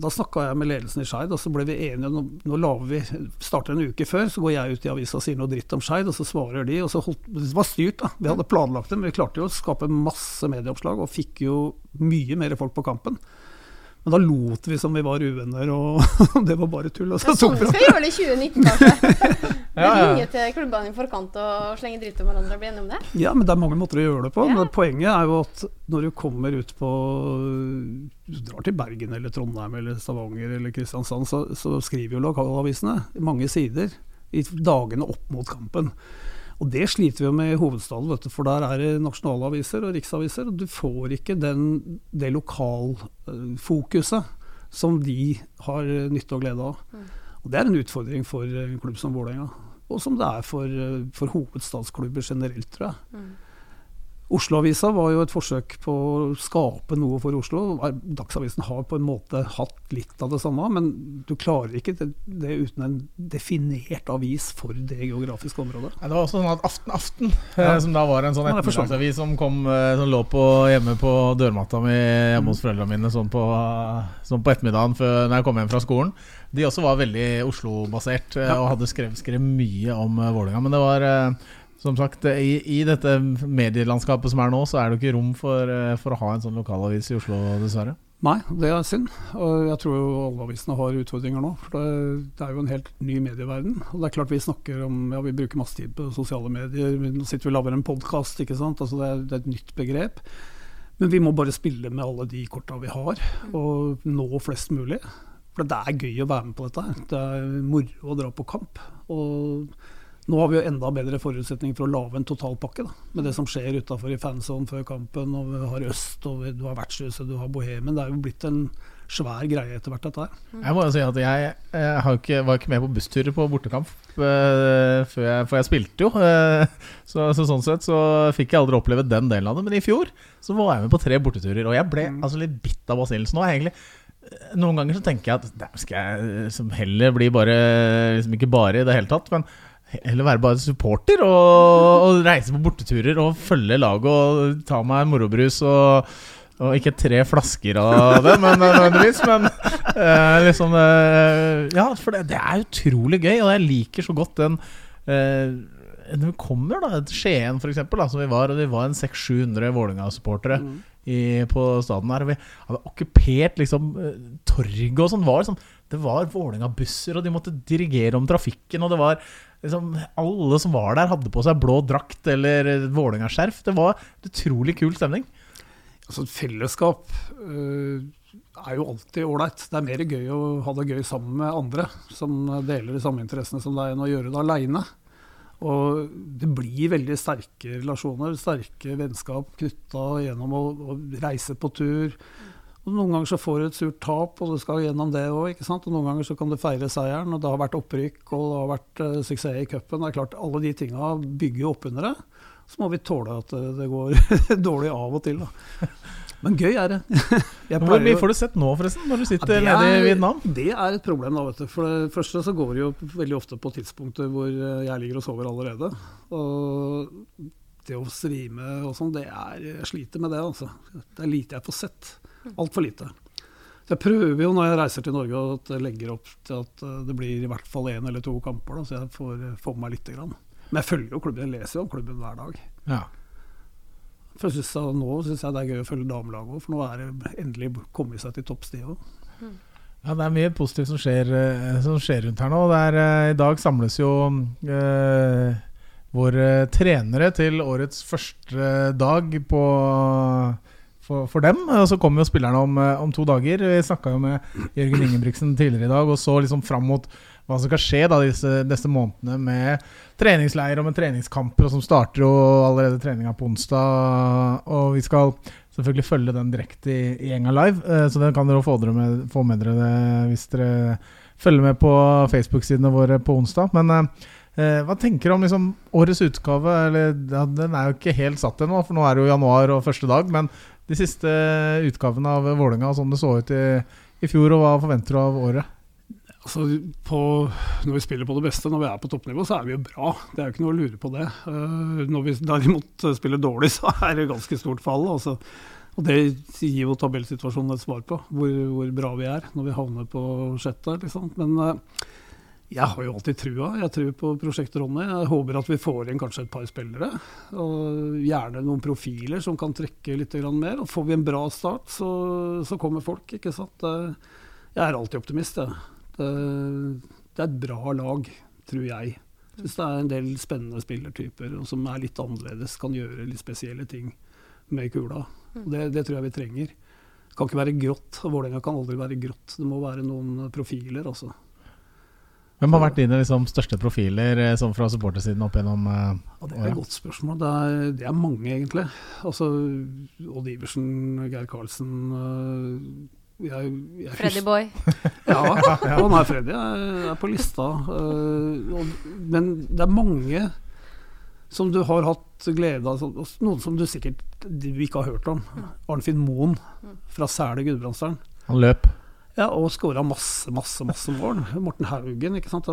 [SPEAKER 3] da snakka jeg med ledelsen i Skeid, og så ble vi enige Nå, nå lager vi, starter en uke før, så går jeg ut i avisa og sier noe dritt om Skeid, og så svarer de. og så holdt, Det var styrt, da. Vi hadde planlagt det, men vi klarte jo å skape masse medieoppslag, og fikk jo mye mer folk på kampen. Men da lot vi som vi var uvenner, og det var bare tull. Og så
[SPEAKER 1] Sånn
[SPEAKER 3] tok vi
[SPEAKER 1] skal vi gjøre det i 2019, kanskje.
[SPEAKER 2] Ja, ja.
[SPEAKER 1] Ringe til klubbene i forkant og slenge dritt om hverandre og bli enige om det.
[SPEAKER 3] Ja, men det er mange måter å gjøre det på.
[SPEAKER 1] Ja.
[SPEAKER 3] Men poenget er jo at når du kommer ut på Du drar til Bergen eller Trondheim eller Stavanger eller Kristiansand, så, så skriver jo lokalavisene mange sider i dagene opp mot kampen. Og det sliter vi jo med i hovedstaden, du, for der er det nasjonalaviser og riksaviser. Og du får ikke den, det lokalfokuset som de har nytte og glede av. Og Det er en utfordring for en klubb som Vålerenga. Og som det er for, for hovedstadsklubber generelt, tror jeg. Oslo-avisa var jo et forsøk på å skape noe for Oslo. Dagsavisen har på en måte hatt litt av det samme, men du klarer ikke det, det uten en definert avis for det geografiske området.
[SPEAKER 2] Ja, det var også sånn at Aften Aften,
[SPEAKER 3] Ja.
[SPEAKER 2] eh, som da var en sånn
[SPEAKER 3] Ja,
[SPEAKER 2] ettermiddagsavis som, kom, eh, som lå på, hjemme på dørmatta mi hjemme
[SPEAKER 3] Mm.
[SPEAKER 2] hos foreldrene mine sånn på, sånn på ettermiddagen før, når jeg kom hjem fra skolen. De også var veldig Oslo-basert eh,
[SPEAKER 3] Ja.
[SPEAKER 2] og hadde skrevet, skrevet mye om Vålerenga. Men det var som sagt i, i dette medielandskapet som er nå, så er det ikke rom for, eh, for å ha en sånn lokalavis i Oslo, dessverre.
[SPEAKER 3] Nei, det er synd. Og jeg tror jo alle har utfordringer nå. For det, det er jo en helt ny medieverden. Og det er klart vi snakker om Ja, vi bruker masse tid på sosiale medier. Nå sitter vi og lager en podkast, ikke sant. Altså det, er, det er et nytt begrep. Men vi må bare spille med alle de korta vi har, og nå flest mulig. For det er gøy å være med på dette. Det er moro å dra på kamp. Og nå har vi jo enda bedre forutsetninger for å lage en totalpakke, da. Med det som skjer utafor i fansonen før kampen, og vi har Øst, og du har Vertshuset, du har Bohemen. Det er jo blitt en svær greie etter hvert, dette her.
[SPEAKER 2] Jeg må jo si at jeg, jeg har ikke, var ikke med på bussturer på bortekamp eh, før jeg, For jeg spilte jo. eh, så, så sånn sett så fikk jeg aldri oppleve den delen av det. Men i fjor så var jeg med på tre borteturer, og jeg ble altså litt bitt av basillen. Så nå er jeg egentlig eh, Noen ganger så tenker jeg at der skal jeg eh, som heller bli bare liksom Ikke bare i det hele tatt, men heller være bare supporter og, og reise på borteturer og følge laget og ta meg morobrus og og ikke tre flasker av det, men nødvendigvis. Men eh, liksom eh, Ja, for det, det er utrolig gøy, og jeg liker så godt den eh, Når vi kommer da til Skien, for eksempel, da, som vi var, og vi var en 600-700 Vålerenga-supportere
[SPEAKER 3] Mm.
[SPEAKER 2] på staden her. Og vi hadde okkupert liksom torget og sånn. Var, liksom, det var Vålerenga-busser, og de måtte dirigere om trafikken. Og det var liksom Alle som var der, hadde på seg blå drakt eller Vålerenga-skjerf. Det var utrolig kul stemning.
[SPEAKER 3] Altså, fellesskap uh, er jo alltid ålreit. Det er mer gøy å ha det gøy sammen med andre som deler de samme interessene som deg, enn å gjøre det aleine. Og det blir veldig sterke relasjoner, sterke vennskap knytta gjennom å, å reise på tur. Og Noen ganger så får du et surt tap, og du skal gjennom det òg. Og noen ganger så kan du feire seieren, og det har vært opprykk og det har vært uh, suksess i cupen. Det er klart, Alle de tinga bygger jo opp under det. Så må vi tåle at eh, det går dårlig av og til. Da. Men gøy er det.
[SPEAKER 2] Hvor mye får du sett nå, forresten? Når du sitter
[SPEAKER 3] ja,
[SPEAKER 2] nede i Vietnam?
[SPEAKER 3] Det er et problem, da, vet du. For det første så går det jo veldig ofte på tidspunkter hvor eh, jeg ligger og sover allerede. Og det å streame og sånn, det er Jeg sliter med det, altså. Det er lite jeg får sett. Altfor lite. Så jeg prøver jo når jeg reiser til Norge at jeg legger opp til at eh, det blir i hvert fall én eller to kamper, da, så jeg får eh, få med meg lite grann. Men jeg følger jo klubben, jeg leser jo om klubben hver dag.
[SPEAKER 2] Ja.
[SPEAKER 3] For jeg synes, jeg- Nå syns jeg det er gøy å følge damelaget òg, for nå er det endelig kommet seg til topps, de òg.
[SPEAKER 2] Ja, det er mye positivt som skjer, eh, som skjer rundt her nå. Det er, I dag samles jo eh, våre trenere til årets første dag på for, for dem. Og så kommer jo spillerne om, eh, om to dager. Vi snakka jo med Jørgen Ingebrigtsen tidligere i dag og så liksom fram mot hva som skal skje da disse, disse månedene med treningsleir og med treningskamper, og som starter jo allerede treninga på onsdag. Og vi skal selvfølgelig følge den direkte i, i Enga Live, eh, så den kan dere få, dere med, få med dere det hvis dere følger med på Facebook-sidene våre på onsdag. Men eh, hva tenker du om liksom, årets utgave? Eller, ja, den er jo ikke helt satt ennå, for nå er det jo januar og første dag. Men de siste utgavene av Vålerenga, sånn det så ut i, i fjor, og hva forventer du av året?
[SPEAKER 3] Altså, på, når vi spiller på det beste, når vi er på toppnivå, så er vi jo bra. Det er jo ikke noe å lure på det. Uh, når vi derimot spiller dårlig, så er det ganske stort fall. Altså. Og det gir jo tabellsituasjonen et svar på, hvor, hvor, bra vi er når vi havner på sjette. Liksom. Men uh, jeg har jo alltid trua. Jeg tror på Prosjekt Ronny. Jeg håper at vi får inn kanskje et par spillere. Og gjerne noen profiler som kan trekke litt mer. Og får vi en bra start, så, så kommer folk, ikke sant. Jeg er alltid optimist, jeg. Det, det er et bra lag, tror jeg. Hvis syns det er en del spennende spillertyper som er litt annerledes, kan gjøre litt spesielle ting med kula. Mm. Det, det tror jeg vi trenger. Det kan ikke være grått. Vålerenga kan aldri være grått. Det må være noen profiler, altså.
[SPEAKER 2] Hvem har vært dine liksom, største profiler eh, sånn fra supportersiden opp gjennom uh,
[SPEAKER 3] ja, Det er et godt spørsmål. Det er, det er mange, egentlig. Altså, Odd Iversen, Geir Karlsen, uh,
[SPEAKER 1] jeg, jeg Freddy Boy.
[SPEAKER 3] ja, ja, nei, Freddy er, er på lista. Uh, og, men det er mange som du har hatt glede av. Noen som du sikkert du ikke har hørt om. Arnfinn Moen fra Sæle Gudbrandsdalen.
[SPEAKER 2] Han løp.
[SPEAKER 3] Ja, og skåra masse, masse masse mål. Morten Haugen. ikke sant?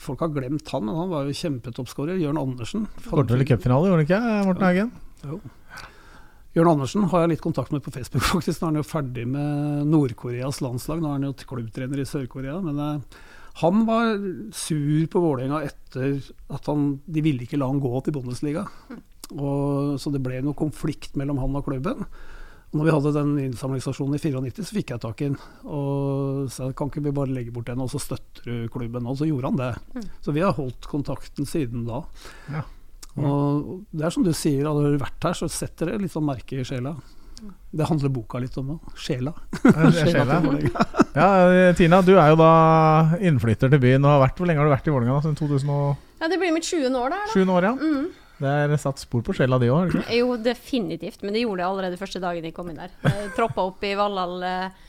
[SPEAKER 3] Folk har glemt han, men han var jo kjempetoppskårer. Jørn Andersen.
[SPEAKER 2] Skåret vel i cupfinale, gjorde han ikke? Morten Haugen?
[SPEAKER 3] Jo. Jørn Andersen har jeg litt kontakt med på Facebook. faktisk. Nå er han jo ferdig med Nord-Koreas landslag. Nå er han jo klubbtrener i Sør-Korea. Men eh, han var sur på Vålerenga etter at han, de ville ikke la han gå til Bundesliga. Og, så det ble noe konflikt mellom han og klubben. Når vi hadde den innsamlingsstasjonen i 94, så fikk jeg tak i den. Og sa kan ikke vi bare legge bort den, og så støtter du klubben. Og så gjorde han det. Mm. Så vi har holdt kontakten siden da. Ja. Og det er som du sier, hadde du vært her, så setter det litt sånn merke i sjela. Det handler boka litt om òg. Sjela.
[SPEAKER 2] sjela. ja, Tina, du er jo da innflytter til byen og har vært Hvor lenge har du vært i Vålerenga? Siden 2000 og...
[SPEAKER 1] Ja, Det blir mitt sjuende år der.
[SPEAKER 2] da. Sjuende år, ja. Mm. Det er satt spor på sjela di òg?
[SPEAKER 1] Jo, definitivt. Men det gjorde det allerede første dagen jeg kom inn der. Jeg troppa opp i Valhall. Eh,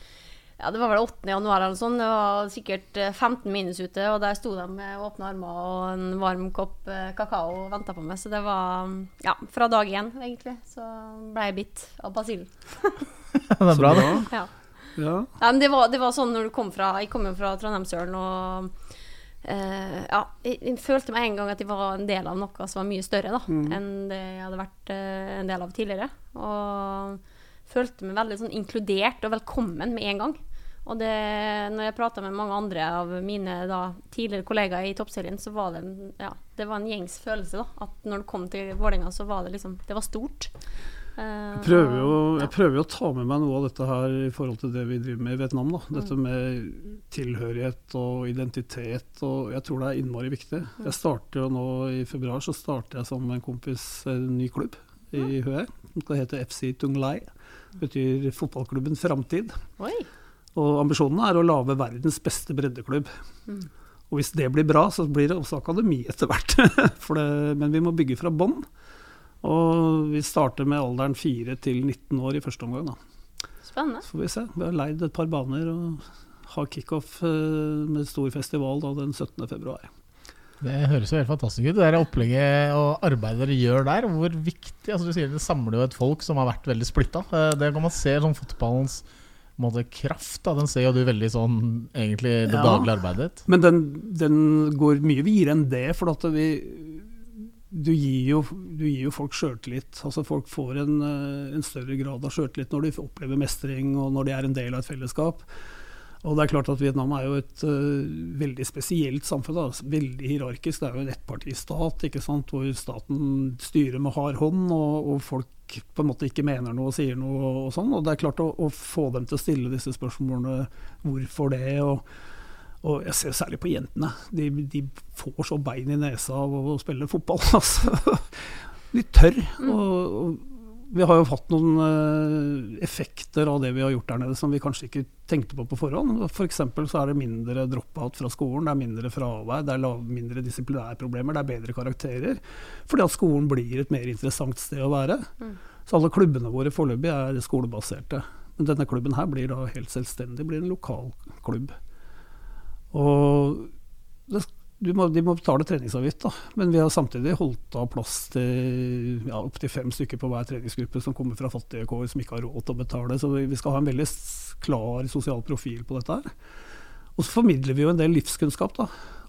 [SPEAKER 1] ja, det var vel 8. januar eller noe sånt. Det var sikkert 15 eh, minus ute, og der sto de med åpne armer og en varm kopp eh, kakao og venta på meg. Så det var ja, fra dag én, egentlig, så ble jeg bitt av basillen.
[SPEAKER 2] det er bra, det.
[SPEAKER 1] Ja. ja. ja men det var, det var, sånn når du kom fra Jeg kom jo fra Trondheimsølen og uh, ja, jeg, jeg, følte meg en gang at jeg var en del av noe som var mye større da, mm. enn det jeg hadde vært uh, en del av tidligere. Og følte meg veldig sånn inkludert og velkommen med en gang. Og det, når jeg prata med mange andre av mine da, tidligere kollegaer i Toppserien, så var det ja, det var en gjengs følelse. da, At når det kom til Vålerenga, så var det liksom Det var stort.
[SPEAKER 3] Uh, jeg, prøver jo, jeg prøver jo å ta med meg noe av dette her i forhold til det vi driver med i Vietnam. da, mm. Dette med tilhørighet og identitet. og Jeg tror det er innmari viktig. Mm. Jeg starter jo nå I februar så starter jeg sammen med en kompis en ny klubb i Høyre. Det heter FC Tung Lai. Det betyr fotballklubben Framtid. Oi. Og ambisjonen er å lage verdens beste breddeklubb. Mm. Og hvis det blir bra, så blir det også akademi etter hvert. men vi må bygge fra bånn. Og vi starter med alderen 4 til 19 år i første omgang. Da.
[SPEAKER 1] Spennende.
[SPEAKER 3] Så får vi se. Vi har leid et par baner og har kickoff eh, med stor festival da, den 17. februar.
[SPEAKER 2] Det høres jo helt fantastisk ut. Det der opplegget og arbeidet dere gjør der, hvor viktig altså Du sier det samler jo et folk som har vært veldig splitta. Eh, det kan man se som fotballens måte, kraft. Da. Den ser jo du veldig sånn egentlig det ja, daglige arbeidet ditt.
[SPEAKER 3] Men den, den, går mye videre enn det. For at vi, du, gir jo, du gir jo folk sjøltillit. Altså folk får en, eh, en større grad av sjøltillit når de opplever mestring og når de er en del av et fellesskap. Og det er klart at Vietnam er jo et uh, veldig spesielt samfunn. Da. Veldig hierarkisk. Det er jo en ettpartistat ikke sant? hvor staten styrer med hard hånd, og, og, folk på en måte ikke mener noe og sier noe. Og, sånn. Og det er klart å, å, få dem til å stille disse spørsmålene. Hvorfor det? og og jeg ser særlig på jentene. De, de får så bein i nesa av å spille fotball. Altså. De tør. Mm. Og, og, vi har jo hatt noen uh, effekter av det vi har gjort der nede som vi kanskje ikke tenkte på på forhånd. F.eks. For så er det mindre drop-out fra skolen, det er mindre fravær, det er mindre disiplinærproblemer, det er bedre karakterer. Fordi at skolen blir et mer interessant sted å være. Mm. Så alle klubbene våre foreløpig er skolebaserte. Men denne klubben her blir da helt selvstendig, blir en lokal klubb. Og det må, de må betale treningsavgift, da. Men vi har samtidig holdt av plass til ja, opptil fem stykker på hver treningsgruppe som kommer fra fattige kår, som ikke har råd til å betale. Så vi skal ha en veldig klar sosial profil på dette her. Og så formidler vi jo en del livskunnskap da,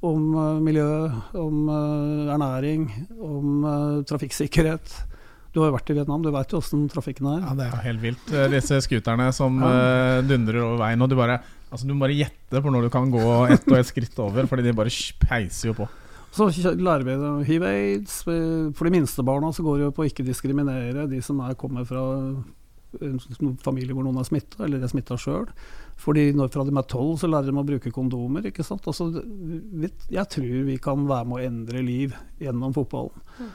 [SPEAKER 3] om uh, miljø, om uh, ernæring, om uh, trafikksikkerhet. Du har jo vært i Vietnam, du veit jo åssen trafikken er.
[SPEAKER 2] Ja, Det er helt vilt. Disse scooterne som ja. dundrer over veien. Og du bare Altså Du må bare gjette på når du kan gå ett og ett skritt over, fordi de bare peiser jo på.
[SPEAKER 3] Så lærer vi hiv aids. For de minste barna så går det jo på å ikke diskriminere de som er, kommer fra en familie hvor noen er smitta, eller er smitta sjøl. Fordi når fra de er tolv, så lærer de å bruke kondomer. ikke sant? Altså, jeg tror vi kan være med å endre liv gjennom fotballen. Mm.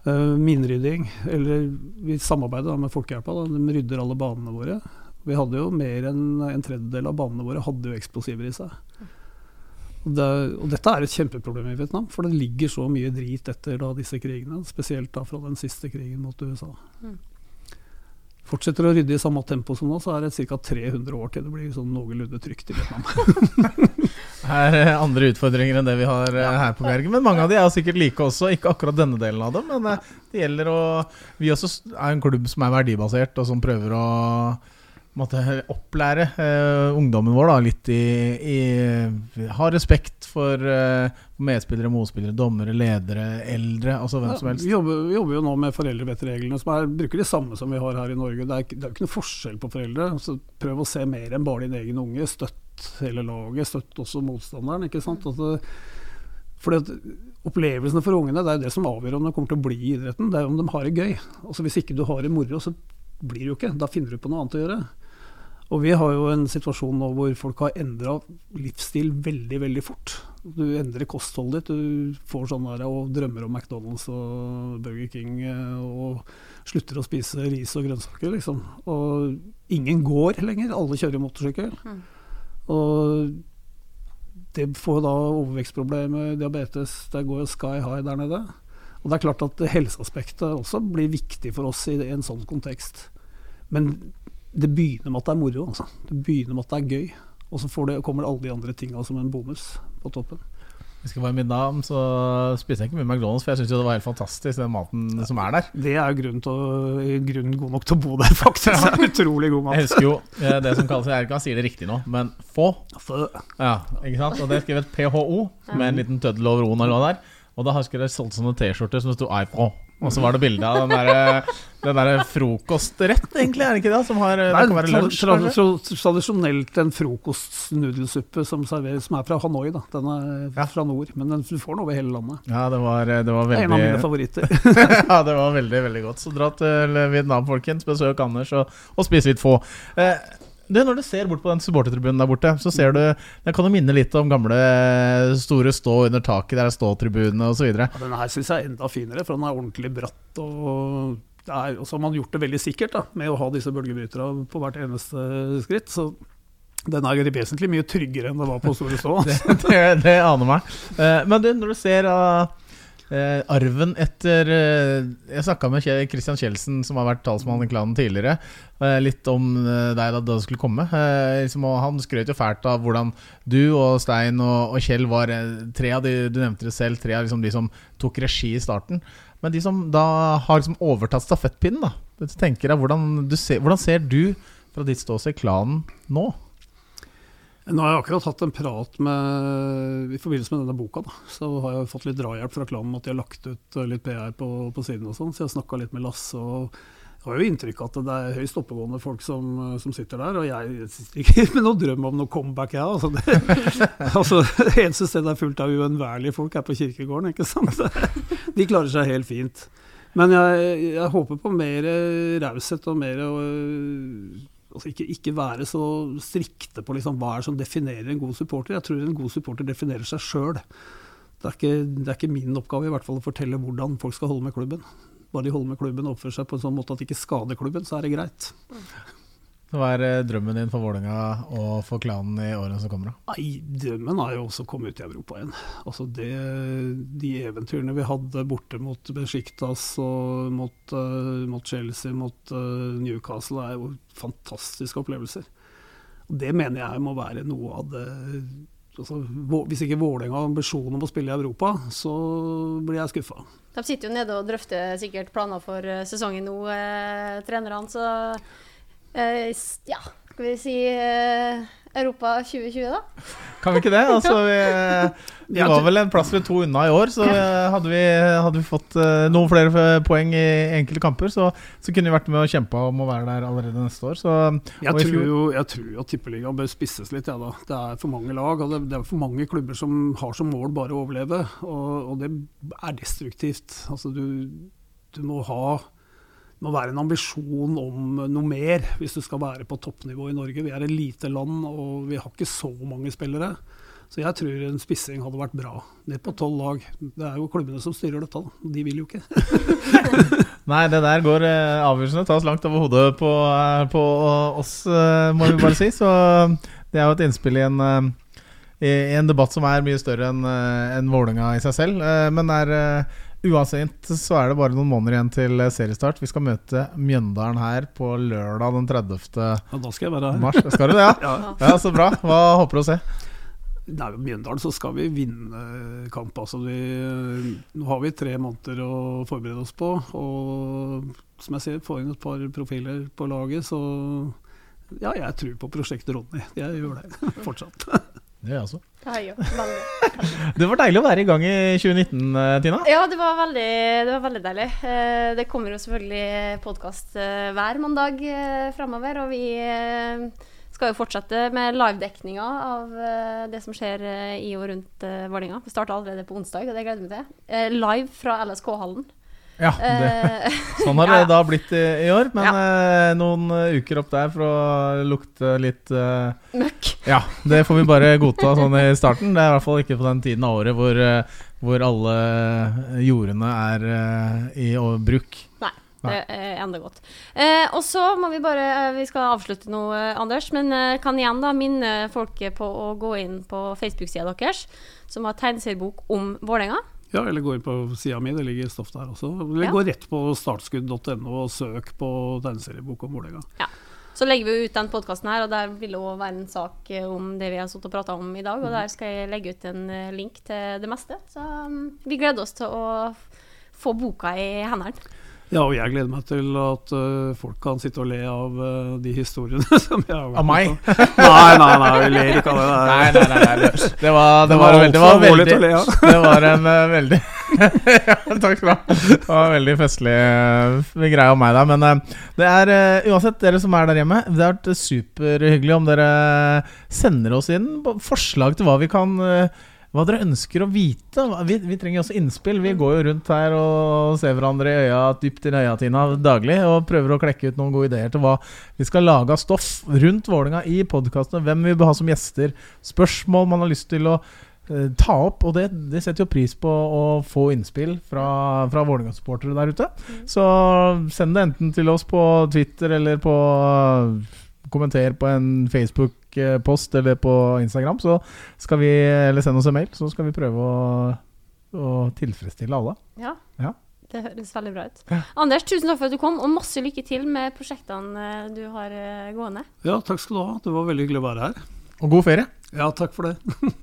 [SPEAKER 3] Uh, minrydding, eller vi samarbeider med Folkehjelpa. Da. De rydder alle banene våre. Vi hadde jo mer enn en tredjedel av banene våre hadde jo eksplosiver i seg. Og, det, og, dette er et kjempeproblem i Vietnam, for det ligger så mye drit etter da, disse krigene. Spesielt da fra den siste krigen mot USA. Mm. Fortsetter å rydde i samme tempo som nå, så er det ca. 300 år til det blir sånn noenlunde trygt i Vietnam.
[SPEAKER 2] her er andre utfordringer enn det vi har ja. her på Bergen. Men mange av de er sikkert like også. Ikke akkurat denne delen av dem, men eh, det gjelder å Vi også er en klubb som er verdibasert, og som prøver å måtte opplære uh, ungdommen vår da, litt i, i Ha respekt for uh, medspillere, motspillere, dommere, ledere, eldre. Altså hvem ja, som helst.
[SPEAKER 3] Vi jobber, vi jobber, jo nå med foreldrevettreglene, som er, bruker de samme som vi har her i Norge. Det er, det er ikke noe forskjell på foreldre. Så prøv å se mer enn bare din egen unge. Støtt hele laget, støtt også motstanderen. ikke sant? Altså, fordi Opplevelsene for ungene det er det som avgjør om de kommer til å bli i idretten. Det er om de har det gøy. Altså Hvis ikke du har det moro, så blir det jo ikke. Da finner du på noe annet å gjøre. Og vi har jo en situasjon nå hvor folk har endra livsstil veldig, veldig fort. Du endrer kostholdet ditt, du får sånn der, og drømmer om McDonald's og Burger King eh, og slutter å spise ris og grønnsaker, liksom. Og ingen går lenger, alle kjører motorsykkel. Mm. Og det får da overvekstproblemer, diabetes, det går jo sky high der nede. Og det er klart at helseaspektet også blir viktig for oss i en sånn kontekst. Men det begynner med at det er moro. Altså. Det begynner med at det er gøy. Og så det, kommer alle de andre tinga som en bonus på toppen.
[SPEAKER 2] Vi skal være middag, så spiser jeg ikke mye McDonald's, for jeg syns det var helt fantastisk, den maten som er der.
[SPEAKER 3] Det er grunnen, til grunnen god nok til å bo der, faktisk. Det er utrolig god mat.
[SPEAKER 2] Jeg husker jo det som kalles Jeg ikke sier det riktig nå, men få. Ja, ikke sant? Og det er skrevet PHO, med en liten tøddel over o-en og lå det er. Og da husker jeg solgte sånne T-skjorter som det sto iPro. Og så var det bilde av den derre der frokostrett, egentlig, er det ikke det? Som har,
[SPEAKER 3] Nei, det lunsj, tra tradisjonelt en frokostnudelsuppe som serveres, som er fra Hanoi. da Den er ja. fra nord, men den, du får den over hele landet.
[SPEAKER 2] Ja, det var, det var veldig
[SPEAKER 3] En av mine favoritter.
[SPEAKER 2] ja, det var veldig, veldig godt. Så dra til Vietnam, folkens. Besøk Anders og, og spis litt få. Eh, det, når du ser bort på den supportertribunen der borte, så ser du Den kan jo minne litt om gamle store stå under taket, der er ståtribunene osv. Ja,
[SPEAKER 3] denne her syns jeg er enda finere, for den er ordentlig bratt. Og, er, og så har man gjort det veldig sikkert da, med å ha disse bølgebryterne på hvert eneste skritt. Så den er vesentlig mye tryggere enn det var på Store Stå.
[SPEAKER 2] Det, det, det, aner meg. Eh, men du, når du ser uh, Eh, arven etter eh, Jeg snakka med Christian Kjeldsen som har vært talsmann i klanen tidligere. Eh, litt om eh, deg da, du skulle komme. Eh, liksom, han skrøt jo fælt av hvordan du og Stein og, og Kjell var eh, tre av de du nevnte det selv, tre av liksom, de som tok regi i starten. Men de som da har liksom overtatt stafettpinnen, da. tenker deg, hvordan, ser, hvordan ser du fra ditt ståsted klanen nå?
[SPEAKER 3] Nå har jeg akkurat hatt en prat med, i forbindelse med denne boka. Da. Så har jeg fått litt drahjelp fra Klam at de har lagt ut litt PR på, på siden. og sånn, Så jeg har snakka litt med Lasse. og jeg har jo inntrykk av at det er høyst oppegående folk som, som, sitter der. Og jeg sitter ikke med noen drøm om noe comeback, jeg. Altså, det, altså, eneste stedet er fullt av uenværlige folk er på kirkegården. ikke sant? De klarer seg helt fint. Men jeg, jeg håper på mer raushet og mer altså ikke, ikke, være så strikte på liksom, hva er som definerer en god supporter. Jeg tror en god supporter definerer seg sjøl. Det, det, er ikke min oppgave i hvert fall å fortelle hvordan folk skal holde med klubben. Bare de holder med klubben og oppfører seg på en sånn måte at de ikke skader klubben, så er det greit.
[SPEAKER 2] Hva er eh, drømmen din for Vålerenga og for klanen i årene som kommer? da?
[SPEAKER 3] Nei, drømmen er jo også å komme ut i Europa igjen. Altså det, De eventyrene vi hadde borte mot Besjiktas og mot, uh, mot Chelsea, mot uh, Newcastle, er jo fantastiske opplevelser. Og Det mener jeg må være noe av det altså, Hvis ikke Vålerenga har ambisjoner om å spille i Europa, så blir jeg skuffa.
[SPEAKER 1] De sitter jo nede og drøfter sikkert planer for sesongen nå, eh, trenerne. Så eh, ja, skal vi si eh, Europa 2020, da?
[SPEAKER 2] Kan vi ikke det? Altså, vi, vi var vel en plass eller to unna i år, så hadde vi, hadde vi fått uh, noen flere poeng i enkelte kamper, så, så, kunne vi vært med og kjempa om å være der allerede neste år. Så,
[SPEAKER 3] jeg, tror jo, jeg tror jo Tippeligaen bør spisses litt, ja, da. Det er for mange lag, og det, det, er for mange klubber som har som mål bare å overleve, og, og det er destruktivt. Altså, du, du må ha må være en ambisjon om noe mer hvis du skal være på toppnivå i Norge. Vi er et lite land og vi har ikke så mange spillere. Så jeg tror en spissing hadde vært bra. Ned på tolv lag. Det er jo klubbene som styrer dette, da. De vil jo ikke.
[SPEAKER 2] Nei, det der går eh, avgjørelsene tas langt over hodet på, eh, på, oss, eh, må vi bare si. Så det er jo et innspill i en, i en debatt som er mye større enn en Vålerenga i seg selv. Men er Uansett så er det bare noen måneder igjen til seriestart. Vi skal møte Mjøndalen her på lørdag den 30.
[SPEAKER 3] Ja, da skal jeg være her.
[SPEAKER 2] mars. Skal du det, ja? ja. ja så bra. Hva håper du å se?
[SPEAKER 3] Nei, Mjøndalen så skal vi vinne kamp. Altså vi, nå har vi tre måneder å forberede oss på. Og som jeg sier, få inn et par profiler på laget. Så ja, jeg tror på prosjektet Ronny. Jeg gjør det fortsatt.
[SPEAKER 2] Det gjør jeg også.
[SPEAKER 1] Veldig,
[SPEAKER 2] det var deilig å være i gang i 2019, eh, Tina?
[SPEAKER 1] Ja, det var veldig, det var veldig deilig. Eh, det kommer jo selvfølgelig podkast eh, hver mandag framover. Og vi skal jo fortsette med livedekninga av det som skjer i og rundt Vålerenga. Vi starter allerede på onsdag, og det gleder vi til. Live fra LSK-hallen.
[SPEAKER 2] Ja, det, eh, sånn har det ja. da blitt i, i år. Men ja. eh, noen eh, uker opp der for å lukte litt eh,
[SPEAKER 1] Møkk.
[SPEAKER 2] Ja, det får vi bare godta sånn i starten. Det er i hvert fall ikke på den tiden av året hvor, eh, hvor alle jordene er eh, i bruk.
[SPEAKER 1] Nei. Det er enda godt. Eh, og så må vi bare Vi skal avslutte nå, Anders. Men kan igjen da minne folket på å gå inn på Facebook-sida deres, som har tegneseriebok om Vålerenga.
[SPEAKER 3] Ja, eller gå inn på sida mi, det ligger stoff der også. Eller ja. gå rett på startskudd.no og søk på tegneseriebok om Vålerenga.
[SPEAKER 1] Ja. Så legger vi ut den podkasten her, og der vil det òg være en sak om det vi har stått og prata om i dag. Og der skal jeg legge ut en eh, link til det meste. Så um, vi gleder oss til å få boka i hendene.
[SPEAKER 3] Ja, og jeg gleder meg til at uh, folk kan sitte og le av uh, de historiene som jeg har
[SPEAKER 2] vært Av meg?
[SPEAKER 3] nei, nei, nei, vi ler ikke av det.
[SPEAKER 2] Nei, nei, nei, nei. Det, var, det var, det var, det var veldig le. Det var en uh, veldig ja, Takk skal du ha. Det var en veldig festlig uh, greie om meg, da. Men det er uansett, dere som er der hjemme, det har vært superhyggelig om dere sender oss inn forslag til hva vi kan hva dere ønsker å vite. Vi, vi, trenger også innspill. Vi går jo rundt her og ser hverandre i øya, dypt i øya Tina, daglig og prøver å klekke ut noen gode ideer til hva vi skal lage av stoff rundt Vålinga i podkastene. Hvem vi bør ha som gjester. Spørsmål man har lyst til å uh, ta opp. Og det, det, setter jo pris på å få innspill fra, fra Vålerenga-supportere der ute. Så send det enten til oss på Twitter eller på kommenter på en Facebook-post eller på Instagram, så skal vi, eller send oss en mail, så skal vi prøve å, å tilfredsstille alle.
[SPEAKER 1] Ja. ja. Det høres veldig bra ut. Ja. Anders, tusen takk for at du kom, og masse lykke til med prosjektene eh, du har eh, gående.
[SPEAKER 3] Ja, takk skal du ha. Det var veldig hyggelig å være her.
[SPEAKER 2] Og god ferie.
[SPEAKER 3] Ja, takk for det.